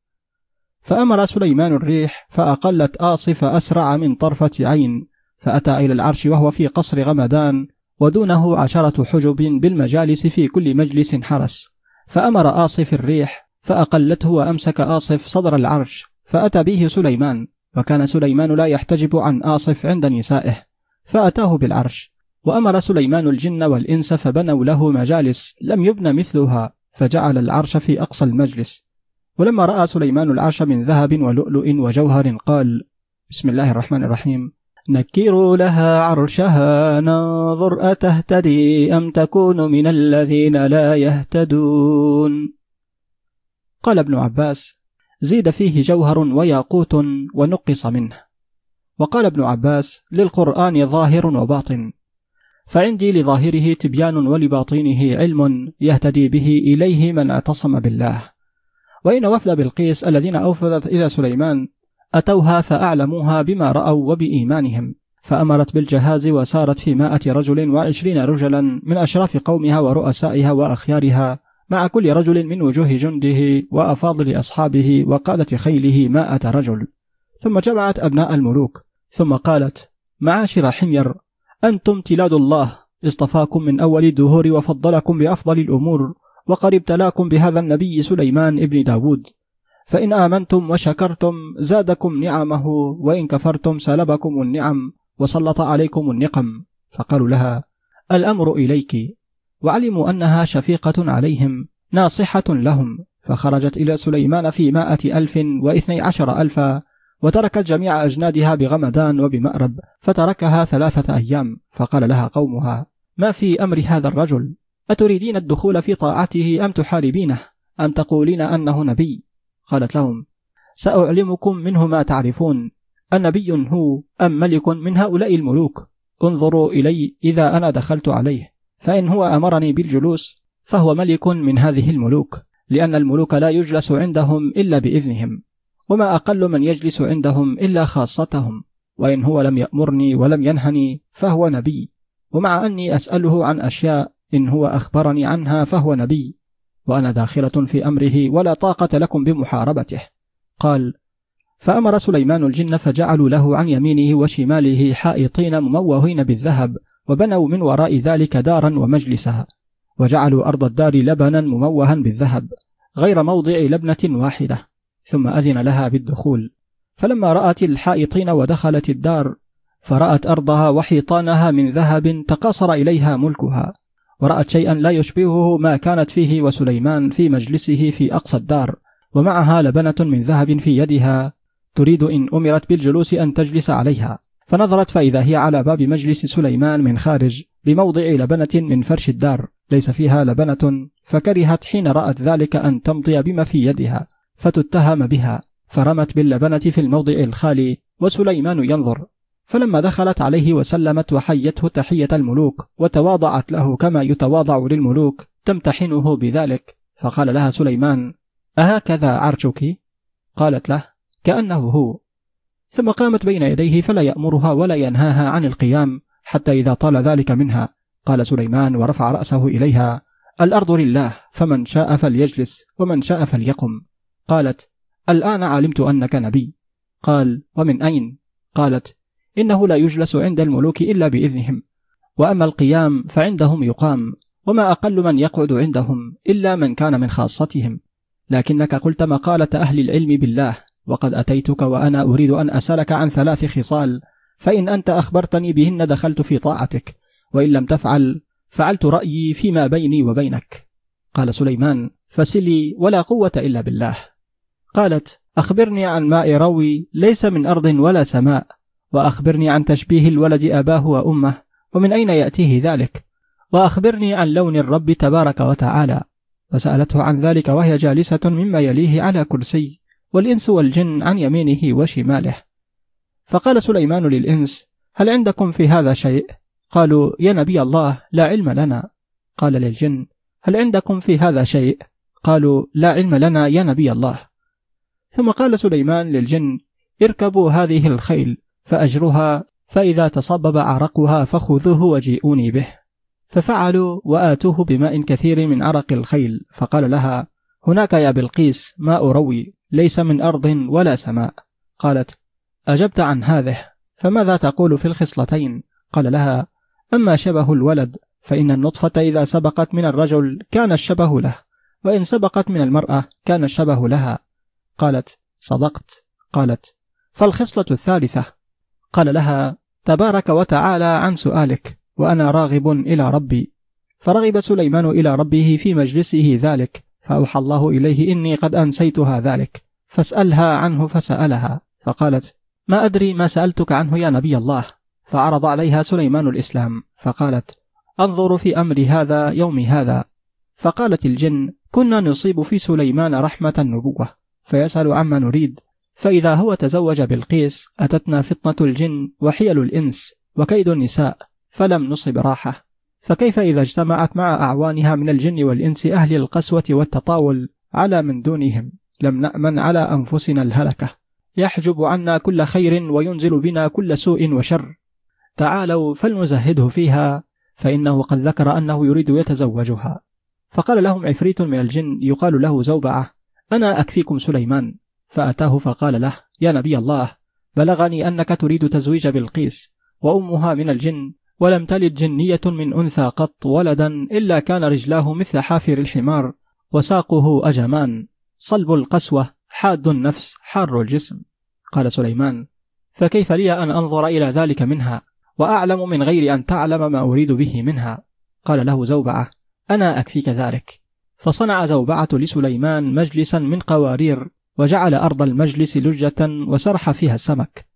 فأمر سليمان الريح فأقلت آصف أسرع من طرفة عين. فأتى إلى العرش وهو في قصر غمدان ودونه عشرة حجب بالمجالس في كل مجلس حرس. فأمر آصف الريح فأقلته وأمسك آصف صدر العرش فأتى به سليمان وكان سليمان لا يحتجب عن آصف عند نسائه فأتاه بالعرش. وأمر سليمان الجن والإنس فبنوا له مجالس لم يبن مثلها فجعل العرش في أقصى المجلس. ولما رأى سليمان العرش من ذهب ولؤلؤ وجوهر قال بسم الله الرحمن الرحيم نكروا لها عرشها ننظر أتهتدي أم تكون من الذين لا يهتدون. قال ابن عباس زيد فيه جوهر وياقوت ونقص منه. وقال ابن عباس للقرآن ظاهر وباطن. فعندي لظاهره تبيان ولباطنه علم يهتدي به إليه من اعتصم بالله. وإن وفد بلقيس الذين أوفدت إلى سليمان أتوها فأعلموها بما رأوا وبإيمانهم. فأمرت بالجهاز وسارت في مائة رجل وعشرين رجلا من أشراف قومها ورؤسائها وأخيارها مع كل رجل من وجوه جنده وأفاضل أصحابه وقادة خيله مائة رجل. ثم جمعت أبناء الملوك. ثم قالت معاشر حمير أنتم تلاد الله اصطفاكم من أول الدهور وفضلكم بأفضل الأمور وقد ابتلاكم بهذا النبي سليمان ابن داود. فإن آمنتم وشكرتم زادكم نعمه وإن كفرتم سلبكم النعم وسلط عليكم النقم. فقالوا لها الأمر إليك. وعلموا أنها شفيقة عليهم ناصحة لهم. فخرجت إلى سليمان في مائة ألف واثني عشر ألفا وتركت جميع أجنادها بغمدان وبمأرب فتركها ثلاثة أيام. فقال لها قومها ما في أمر هذا الرجل؟ أتريدين الدخول في طاعته أم تحاربينه؟ أم تقولين أنه نبي؟ قالت لهم سأعلمكم منه ما تعرفون النبي هو أم ملك من هؤلاء الملوك؟ انظروا إلي إذا أنا دخلت عليه فإن هو أمرني بالجلوس فهو ملك من هذه الملوك لأن الملوك لا يجلس عندهم إلا بإذنهم وما أقل من يجلس عندهم إلا خاصتهم وإن هو لم يأمرني ولم ينهني فهو نبي ومع أني أسأله عن أشياء إن هو أخبرني عنها فهو نبي. وأنا داخلة في أمره ولا طاقة لكم بمحاربته. قال فأمر سليمان الجن فجعلوا له عن يمينه وشماله حائطين مموهين بالذهب وبنوا من وراء ذلك دارا ومجلسا وجعلوا أرض الدار لبنا مموها بالذهب غير موضع لبنة واحدة ثم أذن لها بالدخول. فلما رأت الحائطين ودخلت الدار فرأت أرضها وحيطانها من ذهب تقاصر إليها ملكها. ورأت شيئا لا يشبهه ما كانت فيه وسليمان في مجلسه في أقصى الدار ومعها لبنة من ذهب في يدها تريد إن أمرت بالجلوس أن تجلس عليها. فنظرت فإذا هي على باب مجلس سليمان من خارج بموضع لبنة من فرش الدار ليس فيها لبنة فكرهت حين رأت ذلك أن تمضي بما في يدها فتتهم بها فرمت باللبنة في الموضع الخالي وسليمان ينظر. فلما دخلت عليه وسلمت وحيته تحية الملوك وتواضعت له كما يتواضع للملوك تمتحنه بذلك. فقال لها سليمان أهكذا عرشك؟ قالت له كأنه هو. ثم قامت بين يديه فلا يأمرها ولا ينهاها عن القيام حتى إذا طال ذلك منها. قال سليمان ورفع رأسه إليها الأرض لله فمن شاء فليجلس ومن شاء فليقم. قالت الآن علمت أنك نبي. قال ومن أين؟ قالت إنه لا يجلس عند الملوك إلا بإذنهم. وأما القيام فعندهم يقام وما أقل من يقعد عندهم إلا من كان من خاصتهم. لكنك قلت مقالة أهل العلم بالله وقد أتيتك وأنا أريد أن أسألك عن ثلاث خصال فإن أنت أخبرتني بهن دخلت في طاعتك وإن لم تفعل فعلت رأيي فيما بيني وبينك. قال سليمان فسلي ولا قوة إلا بالله. قالت أخبرني عن ماء روي ليس من أرض ولا سماء. وأخبرني عن تشبيه الولد أباه وأمه ومن أين يأتيه ذلك؟ وأخبرني عن لون الرب تبارك وتعالى وسألته عن ذلك وهي جالسة مما يليه على كرسي والإنس والجن عن يمينه وشماله. فقال سليمان للإنس هل عندكم في هذا شيء؟ قالوا يا نبي الله لا علم لنا. قال للجن هل عندكم في هذا شيء؟ قالوا لا علم لنا يا نبي الله. ثم قال سليمان للجن اركبوا هذه الخيل. فأجرها فإذا تصبب عرقها فخذوه وجيئوني به. ففعلوا وآتوه بماء كثير من عرق الخيل فقال لها هناك يا بلقيس ماء روي ليس من أرض ولا سماء. قالت أجبت عن هذه فماذا تقول في الخصلتين؟ قال لها أما شبه الولد فإن النطفة إذا سبقت من الرجل كان الشبه له وإن سبقت من المرأة كان الشبه لها. قالت صدقت. قالت فالخصلة الثالثة قال لها تبارك وتعالى عن سؤالك وأنا راغب إلى ربي. فرغب سليمان إلى ربه في مجلسه ذلك فأوحى الله إليه إني قد أنسيتها ذلك فاسألها عنه فسألها. فقالت ما أدري ما سألتك عنه يا نبي الله؟ فعرض عليها سليمان الإسلام فقالت أنظر في أمر هذا يوم هذا. فقالت الجن كنا نصيب في سليمان رحمة النبوة فيسأل عما نريد. فإذا هو تزوج بالقيس أتتنا فطنة الجن وحيل الإنس وكيد النساء فلم نصب راحة. فكيف إذا اجتمعت مع أعوانها من الجن والإنس أهل القسوة والتطاول على من دونهم؟ لم نأمن على أنفسنا الهلكة. يحجب عنا كل خير وينزل بنا كل سوء وشر. تعالوا فلنزهده فيها فإنه قد ذكر أنه يريد يتزوجها. فقال لهم عفريت من الجن يقال له زوبعة. أنا أكفيكم سليمان. فأتاه فقال له يا نبي الله بلغني أنك تريد تزويج بلقيس وأمها من الجن ولم تلد جنية من أنثى قط ولدا إلا كان رجلاه مثل حافر الحمار وساقه أجمان صلب القسوة حاد النفس حار الجسم. قال سليمان فكيف لي أن أنظر إلى ذلك منها وأعلم من غير أن تعلم ما أريد به منها؟ قال له زوبعة أنا أكفيك ذلك. فصنع زوبعة لسليمان مجلسا من قوارير وجعل أرض المجلس لجة وسرح فيها السمك.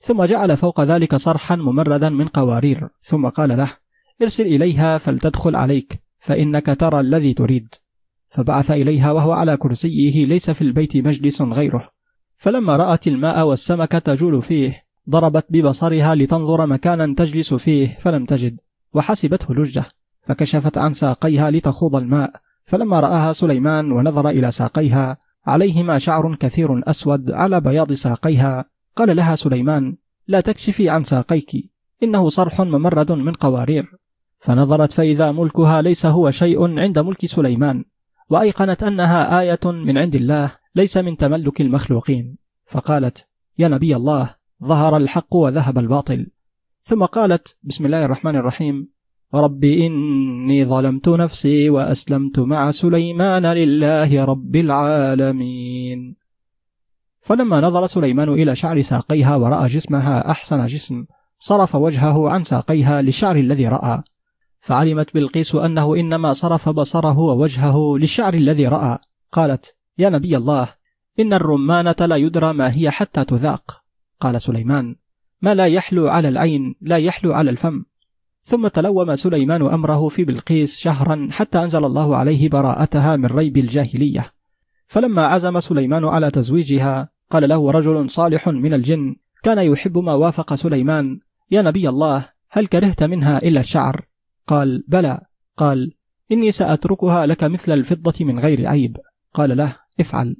ثم جعل فوق ذلك صرحا ممردا من قوارير. ثم قال له ارسل إليها فلتدخل عليك فإنك ترى الذي تريد. فبعث إليها وهو على كرسيه ليس في البيت مجلس غيره. فلما رأت الماء والسمك تجول فيه ضربت ببصرها لتنظر مكانا تجلس فيه فلم تجد. وحسبته لجة. فكشفت عن ساقيها لتخوض الماء. فلما رآها سليمان ونظر إلى ساقيها عليهما شعر كثير أسود على بياض ساقيها. قال لها سليمان لا تكشفي عن ساقيك إنه صرح ممرد من قوارير. فنظرت فإذا ملكها ليس هو شيء عند ملك سليمان وأيقنت أنها آية من عند الله ليس من تملك المخلوقين. فقالت يا نبي الله ظهر الحق وذهب الباطل. ثم قالت بسم الله الرحمن الرحيم رب إني ظلمت نفسي وأسلمت مع سليمان لله رب العالمين. فلما نظر سليمان إلى شعر ساقيها ورأى جسمها أحسن جسم صرف وجهه عن ساقيها للشعر الذي رأى. فعلمت بلقيس أنه إنما صرف بصره ووجهه للشعر الذي رأى. قالت يا نبي الله إن الرمانة لا يدرى ما هي حتى تذاق. قال سليمان ما لا يحلو على العين لا يحلو على الفم. ثم تلوم سليمان أمره في بلقيس شهرا حتى أنزل الله عليه براءتها من ريب الجاهلية. فلما عزم سليمان على تزويجها قال له رجل صالح من الجن كان يحب ما وافق سليمان. يا نبي الله هل كرهت منها إلا الشعر قال بلى. قال إني سأتركها لك مثل الفضة من غير عيب. قال له افعل.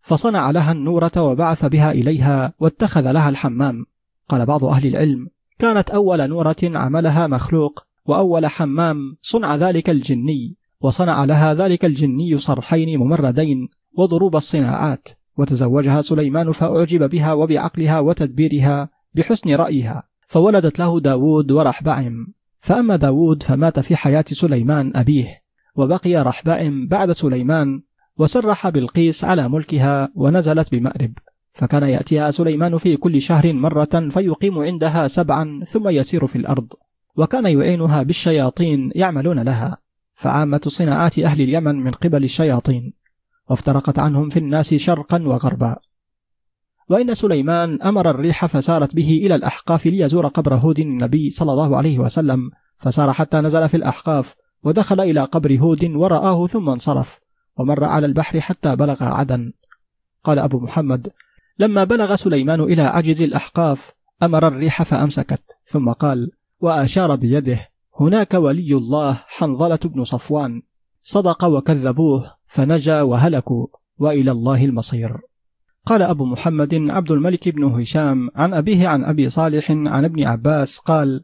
فصنع لها النورة وبعث بها إليها واتخذ لها الحمام. قال بعض أهل العلم كانت أول نورة عملها مخلوق وأول حمام صنع ذلك الجني وصنع لها ذلك الجني صرحين ممردين وضروب الصناعات وتزوجها سليمان فأعجب بها وبعقلها وتدبيرها بحسن رأيها فولدت له داود ورحبعم فأما داود فمات في حياة سليمان أبيه وبقي رحبعم بعد سليمان وسرح بلقيس على ملكها ونزلت بمأرب. فكان يأتيها سليمان في كل شهر مرة فيقيم عندها سبعا ثم يسير في الأرض وكان يعينها بالشياطين يعملون لها. فعامة صناعات أهل اليمن من قبل الشياطين وافترقت عنهم في الناس شرقا وغربا. وإن سليمان أمر الريح فسارت به إلى الأحقاف ليزور قبر هود النبي صلى الله عليه وسلم فسار حتى نزل في الأحقاف ودخل إلى قبر هود ورآه ثم انصرف ومر على البحر حتى بلغ عدن. قال أبو محمد لما بلغ سليمان إلى عجز الأحقاف أمر الريح فأمسكت ثم قال وأشار بيده هناك ولي الله حنظلة بن صفوان صدق وكذبوه فنجا وهلكوا وإلى الله المصير. قال أبو محمد عبد الملك بن هشام عن أبيه عن أبي صالح عن ابن عباس قال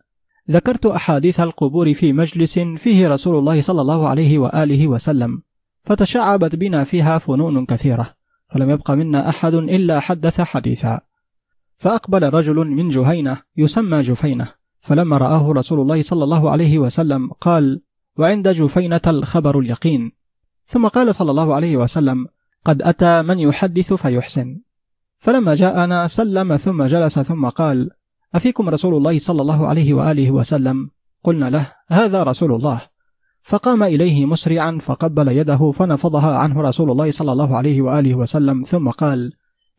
ذكرت أحاديث القبور في مجلس فيه رسول الله صلى الله عليه وآله وسلم فتشعبت بنا فيها فنون كثيرة. فلم يبق منا أحد إلا حدث حديثا. فأقبل رجل من جهينة يسمى جفينة فلما رآه رسول الله صلى الله عليه وسلم قال وعند جفينة الخبر اليقين. ثم قال صلى الله عليه وسلم قد أتى من يحدث فيحسن. فلما جاءنا سلم ثم جلس ثم قال أفيكم رسول الله صلى الله عليه وآله وسلم؟ قلنا له هذا رسول الله. فقام إليه مسرعا فقبل يده فنفضها عنه رسول الله صلى الله عليه وآله وسلم ثم قال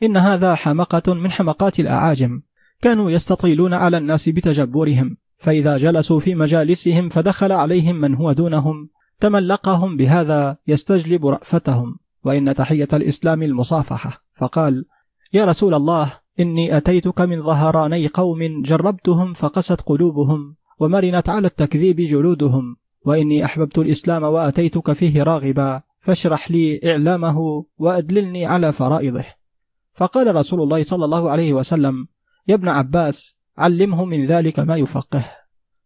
إن هذا حمقة من حمقات الأعاجم. كانوا يستطيلون على الناس بتجبرهم فإذا جلسوا في مجالسهم فدخل عليهم من هو دونهم تملقهم بهذا يستجلب رأفتهم وإن تحية الإسلام المصافحة. فقال يا رسول الله إني أتيتك من ظهراني قوم جربتهم فقست قلوبهم ومرنت على التكذيب جلودهم وإني أحببت الإسلام وأتيتك فيه راغبا فاشرح لي إعلامه وأدللني على فرائضه. فقال رسول الله صلى الله عليه وسلم يا ابن عباس علمه من ذلك ما يفقه.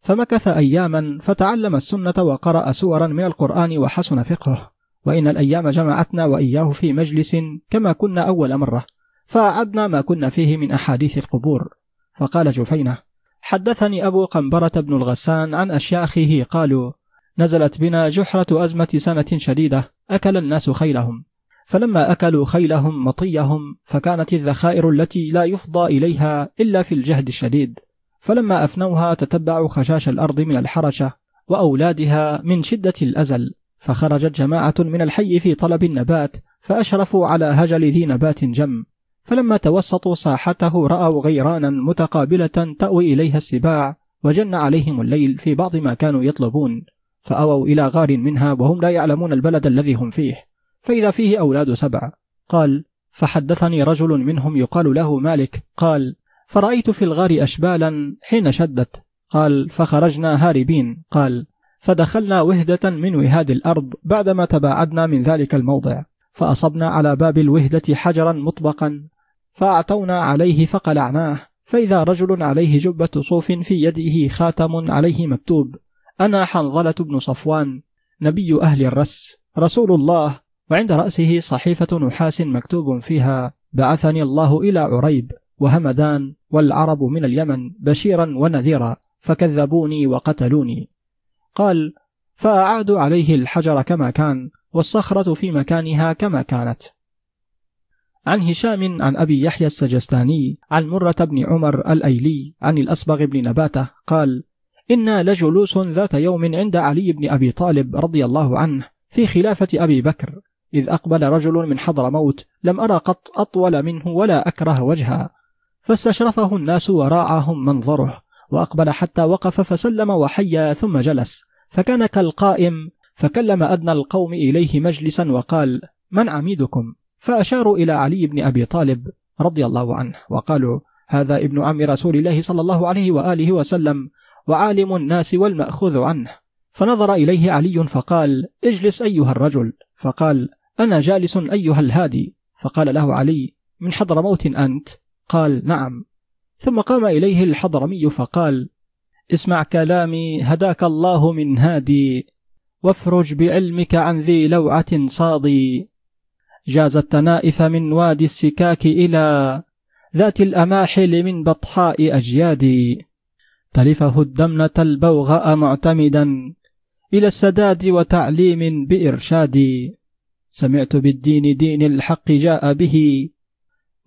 فمكث أياما فتعلم السنة وقرأ سورا من القرآن وحسن فقهه. وإن الأيام جمعتنا وإياه في مجلس كما كنا أول مرة فأعدنا ما كنا فيه من أحاديث القبور. فقال جفينة حدثني أبو قنبرة بن الغسان عن أشياخه قالوا نزلت بنا جحرة أزمة سنة شديدة أكل الناس خيلهم. فلما أكلوا خيلهم مطيهم فكانت الذخائر التي لا يفضى إليها إلا في الجهد الشديد. فلما أفنوها تتبعوا خشاش الأرض من الحرشة وأولادها من شدة الأزل. فخرجت جماعة من الحي في طلب النبات فأشرفوا على هجل ذي نبات جم. فلما توسطوا ساحته رأوا غيرانا متقابلة تأوي إليها السباع وجن عليهم الليل في بعض ما كانوا يطلبون. فأووا إلى غار منها وهم لا يعلمون البلد الذي هم فيه. فإذا فيه أولاد سبع. قال فحدثني رجل منهم يقال له مالك. قال فرأيت في الغار أشبالا حين شدت. قال فخرجنا هاربين. قال فدخلنا وهدة من وهاد الأرض بعدما تباعدنا من ذلك الموضع. فأصبنا على باب الوهدة حجرا مطبقا فأعتونا عليه فقلعناه. فإذا رجل عليه جبة صوف في يده خاتم عليه مكتوب. أنا حنظلة بن صفوان نبي أهل الرس. رسول الله وعند رأسه صحيفة نحاس مكتوب فيها بعثني الله إلى عريب وهمدان والعرب من اليمن بشيرا ونذيرا فكذبوني وقتلوني. قال فأعادوا عليه الحجر كما كان والصخرة في مكانها كما كانت. عن هشام عن أبي يحيى السجستاني عن مرة بن عمر الأيلي عن الأسبغ بن نباتة قال إنا لجلوس ذات يوم عند علي بن أبي طالب رضي الله عنه في خلافة أبي بكر إذ أقبل رجل من حضر موت لم أرى قط أطول منه ولا أكره وجها فاستشرفه الناس وراعهم منظره وأقبل حتى وقف فسلم وحيا ثم جلس. فكان كالقائم فكلم أدنى القوم إليه مجلسا وقال من عميدكم؟ فأشاروا إلى علي بن أبي طالب رضي الله عنه وقالوا هذا ابن عم رسول الله صلى الله عليه وآله وسلم وعالم الناس والمأخوذ عنه. فنظر إليه علي فقال اجلس أيها الرجل. فقال أنا جالس أيها الهادي. فقال له علي من حضرموت أنت؟ قال نعم. ثم قام إليه الحضرمي فقال اسمع كلامي هداك الله من هادي وافرج بعلمك عن ذي لوعة صاضي جاز التنائف من وادي السكاك إلى ذات الأماحل من بطحاء أجيادي. تلفه الدمنة البوغاء معتمدا إلى السداد وتعليم بإرشاد. سمعت بالدين دين الحق جاء به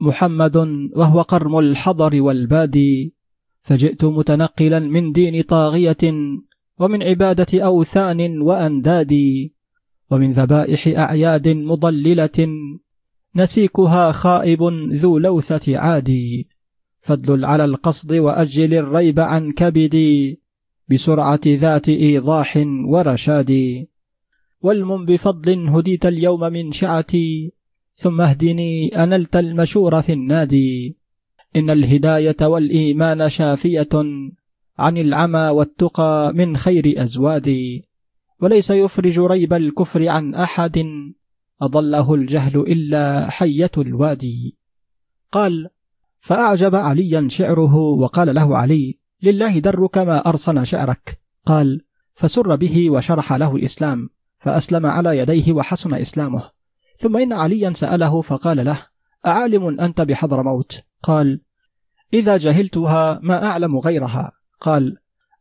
محمد وهو قرم الحضر والبادي فجئت متنقلا من دين طاغية ومن عبادة أوثان وأنداد ومن ذبائح أعياد مضللة. نسيكها خائب ذو لوثة عادي. فادلل على القصد وأجل الريب عن كبدي بسرعة ذات إيضاح ورشاد والمن بفضل هديت اليوم من شعتي ثم اهدني أنلت المشور في النادي إن الهداية والإيمان شافية عن العمى والتقى من خير أزوادي وليس يفرج ريب الكفر عن أحد أضله الجهل إلا حية الوادي. قال فأعجب عليا شعره وقال له علي لله درك ما أرسن شعرك. قال فسر به وشرح له الإسلام فأسلم على يديه وحسن إسلامه. ثم إن عليا سأله فقال له أعالم أنت بحضر موت؟ قال إذا جهلتها ما أعلم غيرها. قال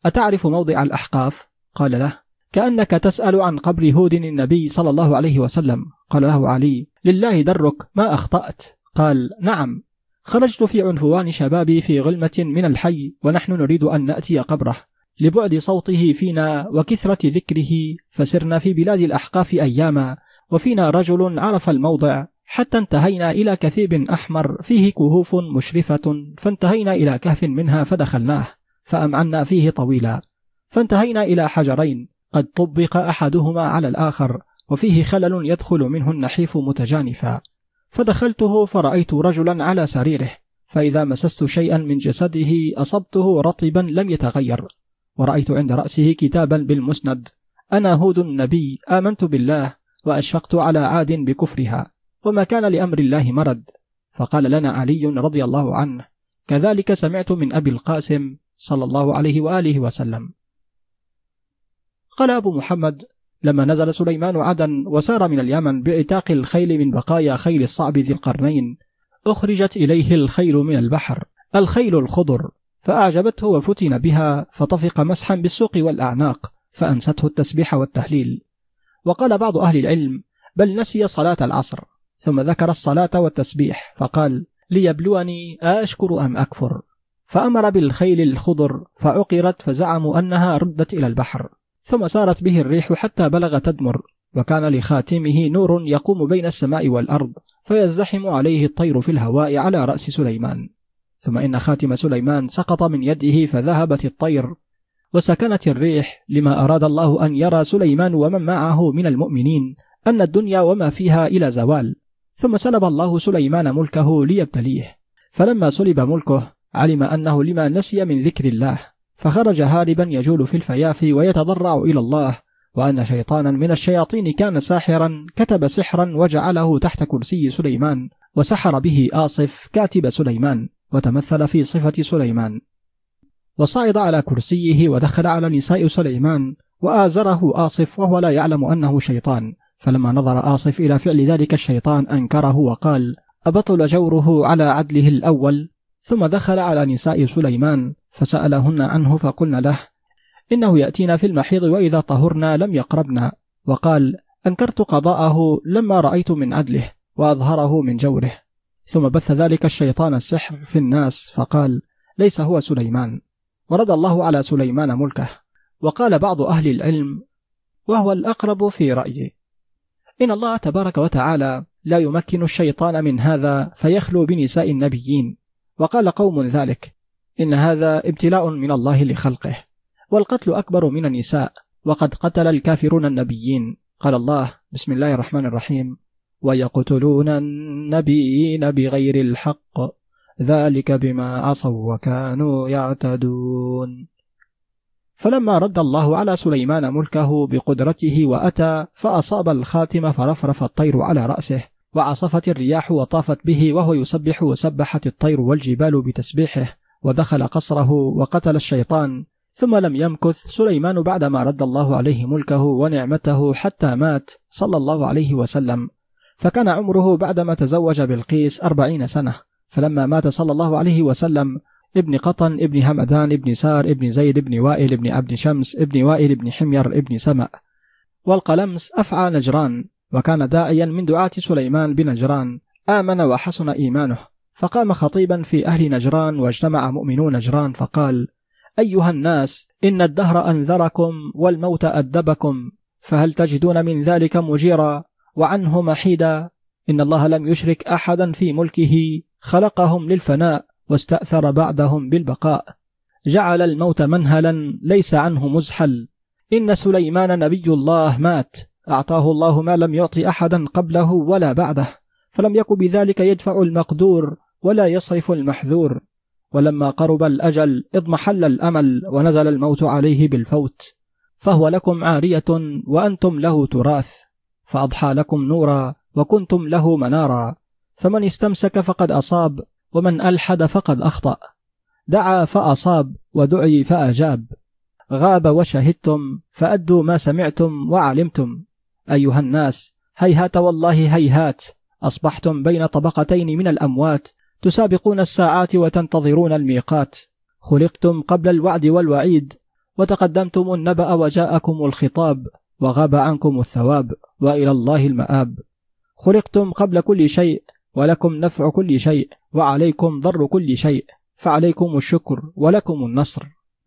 أتعرف موضع الأحقاف؟ قال له كأنك تسأل عن قبر هود النبي صلى الله عليه وسلم. قال له علي لله درك ما أخطأت؟ قال نعم. خرجت في عنفوان شبابي في غلمة من الحي ونحن نريد أن نأتي قبره. لبعد صوته فينا وكثرة ذكره فسرنا في بلاد الأحقاف أياما وفينا رجل عرف الموضع. حتى انتهينا إلى كثيب أحمر فيه كهوف مشرفة فانتهينا إلى كهف منها فدخلناه فأمعنا فيه طويلا. فانتهينا إلى حجرين قد طبق أحدهما على الآخر وفيه خلل يدخل منه النحيف متجانفا. فدخلته فرأيت رجلا على سريره فإذا مسست شيئا من جسده أصبته رطبا لم يتغير ورأيت عند رأسه كتابا بالمسند أنا هود النبي آمنت بالله وأشفقت على عاد بكفرها وما كان لأمر الله مرد. فقال لنا علي رضي الله عنه كذلك سمعت من أبي القاسم صلى الله عليه وآله وسلم. قال أبو محمد لما نزل سليمان عدن وسار من اليمن بعتاق الخيل من بقايا خيل الصعب ذي القرنين أخرجت إليه الخيل من البحر الخيل الخضر فأعجبته وفتن بها فطفق مسحا بالسوق والأعناق فأنسته التسبيح والتهليل. وقال بعض أهل العلم بل نسي صلاة العصر ثم ذكر الصلاة والتسبيح فقال ليبلوني أشكر أم أكفر؟ فأمر بالخيل الخضر فعقرت فزعموا أنها ردت إلى البحر. ثم سارت به الريح حتى بلغ تدمر وكان لخاتمه نور يقوم بين السماء والأرض فيزدحم عليه الطير في الهواء على رأس سليمان. ثم إن خاتم سليمان سقط من يده فذهبت الطير وسكنت الريح لما أراد الله أن يرى سليمان ومن معه من المؤمنين أن الدنيا وما فيها إلى زوال. ثم سلب الله سليمان ملكه ليبتليه. فلما سلب ملكه علم أنه لما نسي من ذكر الله. فخرج هاربا يجول في الفيافي ويتضرع إلى الله وأن شيطانا من الشياطين كان ساحرا كتب سحرا وجعله تحت كرسي سليمان وسحر به آصف كاتب سليمان وتمثل في صفة سليمان. وصعد على كرسيه ودخل على نساء سليمان وآزره آصف وهو لا يعلم أنه شيطان. فلما نظر آصف إلى فعل ذلك الشيطان أنكره وقال أبطل جوره على عدله الأول. ثم دخل على نساء سليمان فسألهن عنه فقلن له إنه يأتينا في المحيض وإذا طهرنا لم يقربنا. وقال أنكرت قضاءه لما رأيت من عدله وأظهره من جوره. ثم بث ذلك الشيطان السحر في الناس فقال ليس هو سليمان. ورد الله على سليمان ملكه. وقال بعض أهل العلم وهو الأقرب في رأيي. إن الله تبارك وتعالى لا يمكن الشيطان من هذا فيخلو بنساء النبيين. وقال قوم ذلك. إن هذا ابتلاء من الله لخلقه والقتل أكبر من النساء وقد قتل الكافرون النبيين. قال الله بسم الله الرحمن الرحيم ويقتلون النبيين بغير الحق ذلك بما عصوا وكانوا يعتدون. فلما رد الله على سليمان ملكه بقدرته وأتى فأصاب الخاتم فرفرف الطير على رأسه وعصفت الرياح وطافت به وهو يسبح وسبحت الطير والجبال بتسبيحه. ودخل قصره وقتل الشيطان ثم لم يمكث سليمان بعدما رد الله عليه ملكه ونعمته حتى مات صلى الله عليه وسلم. فكان عمره بعدما تزوج بالقيس أربعين سنة. فلما مات صلى الله عليه وسلم ابن قطن ابن همدان ابن سار ابن زيد ابن وائل ابن عبد شمس ابن وائل ابن حمير ابن سمأ والقلمس أفعى نجران وكان داعيا من دعاة سليمان بنجران آمن وحسن إيمانه. فقام خطيبا في أهل نجران واجتمع مؤمنو نجران فقال أيها الناس إن الدهر أنذركم والموت أدبكم فهل تجدون من ذلك مجيرا؟ وعنه محيدا إن الله لم يشرك أحدا في ملكه خلقهم للفناء واستأثر بعدهم بالبقاء. جعل الموت منهلا ليس عنه مزحل. إن سليمان نبي الله مات أعطاه الله ما لم يعط أحدا قبله ولا بعده فلم يك بذلك يدفع المقدور. ولا يصرف المحذور. ولما قرب الأجل اضمحل الأمل ونزل الموت عليه بالفوت. فهو لكم عارية وأنتم له تراث. فأضحى لكم نورا وكنتم له منارا. فمن استمسك فقد أصاب ومن ألحد فقد أخطأ. دعا فأصاب ودعي فأجاب. غاب وشهدتم فأدوا ما سمعتم وعلمتم. أيها الناس هيهات والله هيهات. أصبحتم بين طبقتين من الأموات تسابقون الساعات وتنتظرون الميقات. خلقتم قبل الوعد والوعيد وتقدمتم النبأ وجاءكم الخطاب وغاب عنكم الثواب وإلى الله المآب. خلقتم قبل كل شيء ولكم نفع كل شيء وعليكم ضر كل شيء فعليكم الشكر ولكم النصر.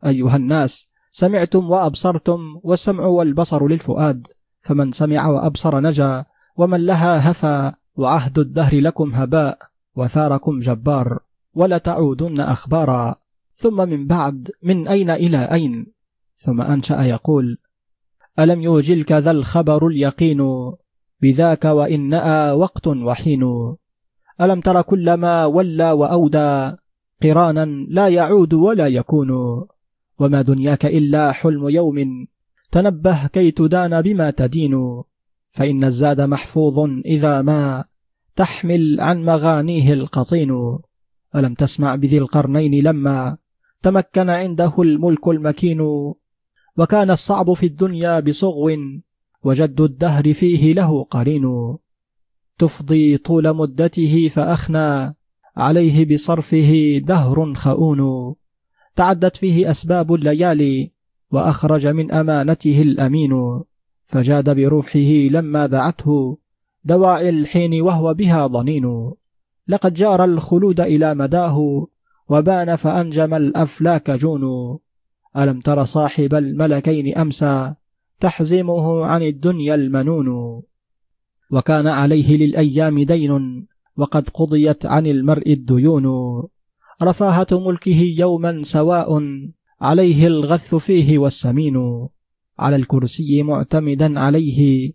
أيها الناس سمعتم وأبصرتم والسمع والبصر للفؤاد. فمن سمع وأبصر نجا ومن لها هفى وعهد الدهر لكم هباء. وثاركم جبار ولتعودن أخبارا ثم من بعد من أين إلى أين؟ ثم أنشأ يقول ألم يوجلك ذا الخبر اليقين؟ بذاك وإن نأى وقت وحين. ألم تر كل ما ولى وأودى؟ قرانا لا يعود ولا يكون. وما دنياك إلا حلم يوم تنبه كي تدان بما تدين. فإن الزاد محفوظ إذا ما. تحمل عن مغانيه القطين. ألم تسمع بذي القرنين لما تمكن عنده الملك المكين؟ وكان الصعب في الدنيا بصغو وجد الدهر فيه له قرين. تفضي طول مدته فأخنى عليه بصرفه دهر خؤون. تعدت فيه أسباب الليالي وأخرج من أمانته الأمين. فجاد بروحه لما دعته دواعي الحين وهو بها ضنين. لقد جار الخلود إلى مداه وبان فأنجم الأفلاك جون. ألم تر صاحب الملكين أمسى تحزمه عن الدنيا المنون. وكان عليه للأيام دين وقد قضيت عن المرء الديون. رفاهة ملكه يوما سواء عليه الغث فيه والسمين. على الكرسي معتمدا عليه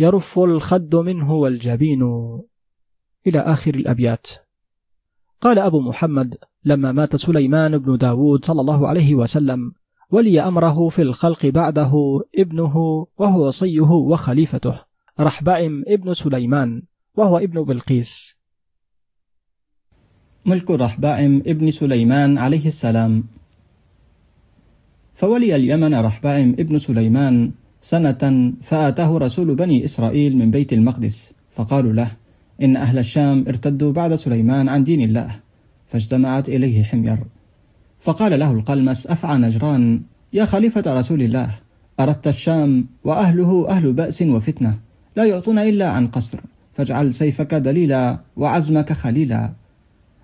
يرف الخد منه والجبين إلى آخر الأبيات. قال أبو محمد لما مات سليمان بن داود صلى الله عليه وسلم ولي أمره في الخلق بعده ابنه وهو وصيه وخليفته رحبائم ابن سليمان وهو ابن بلقيس. ملك رحبائم ابن سليمان عليه السلام. فولي اليمن رحبائم ابن سليمان سنة فآتاه رسول بني إسرائيل من بيت المقدس فقالوا له إن أهل الشام ارتدوا بعد سليمان عن دين الله فاجتمعت إليه حمير. فقال له القلمس أفعى نجران يا خليفة رسول الله أردت الشام وأهله أهل بأس وفتنة لا يعطون إلا عن قصر فاجعل سيفك دليلا وعزمك خليلا.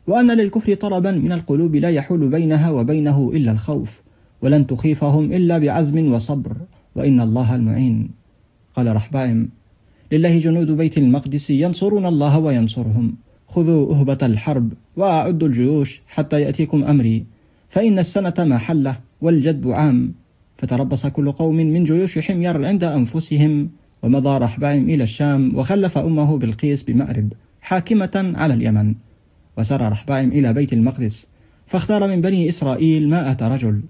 وأن للكفر طلبا من القلوب لا يحول بينها وبينه إلا الخوف ولن تخيفهم إلا بعزم وصبر. وإن الله المعين. قال رحبائم لله جنود بيت المقدس ينصرون الله وينصرهم. خذوا أهبة الحرب وأعدوا الجيوش حتى يأتيكم أمري. فإن السنة ما حلة والجدب عام. فتربص كل قوم من جيوش حمير عند أنفسهم. ومضى رحبائم إلى الشام وخلف أمه بالقيس بمأرب حاكمة على اليمن. وسار رحبائم إلى بيت المقدس فاختار من بني إسرائيل مائة رجل.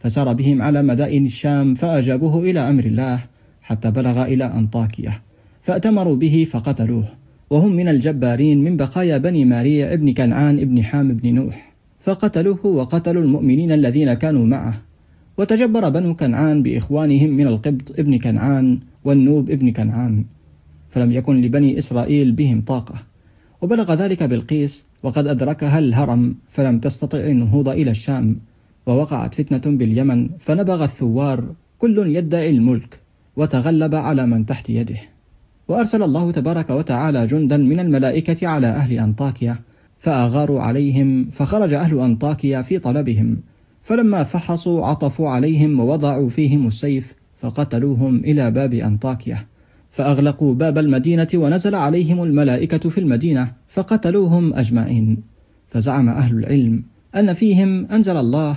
فسار بهم على مدائن الشام فأجابوه إلى أمر الله حتى بلغ إلى أنطاكية فأتمروا به فقتلوه وهم من الجبارين من بقايا بني ماريع ابن كنعان ابن حام ابن نوح فقتلوه وقتلوا المؤمنين الذين كانوا معه. وتجبر بنو كنعان بإخوانهم من القبط ابن كنعان والنوب ابن كنعان فلم يكن لبني إسرائيل بهم طاقة. وبلغ ذلك بالقيس وقد أدركها الهرم فلم تستطع النهوض إلى الشام. ووقعت فتنة باليمن فنبغ الثوار كل يدعي الملك وتغلب على من تحت يده. وأرسل الله تبارك وتعالى جندا من الملائكة على أهل أنطاكيا فأغاروا عليهم فخرج أهل أنطاكيا في طلبهم. فلما فحصوا عطفوا عليهم ووضعوا فيهم السيف فقتلوهم إلى باب أنطاكيا. فأغلقوا باب المدينة ونزل عليهم الملائكة في المدينة فقتلوهم أجمعين. فزعم أهل العلم أن فيهم أنزل الله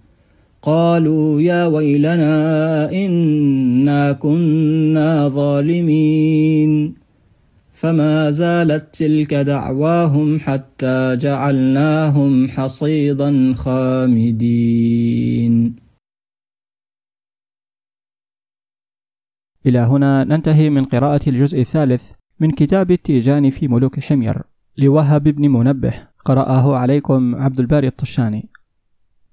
قالوا يا ويلنا إنا كنا ظالمين. فما زالت تلك دعواهم حتى جعلناهم حصيدا خامدين. إلى هنا ننتهي من قراءة الجزء الثالث من كتاب التيجان في ملوك حمير. لوهب بن منبه قرأه عليكم عبد الباري الطشاني.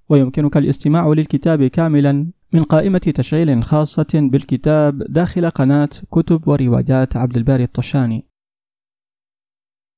ويمكنك الاستماع للكتاب كاملا من قائمة تشغيل خاصة بالكتاب داخل قناة كتب وروايات عبد الباري الطشاني.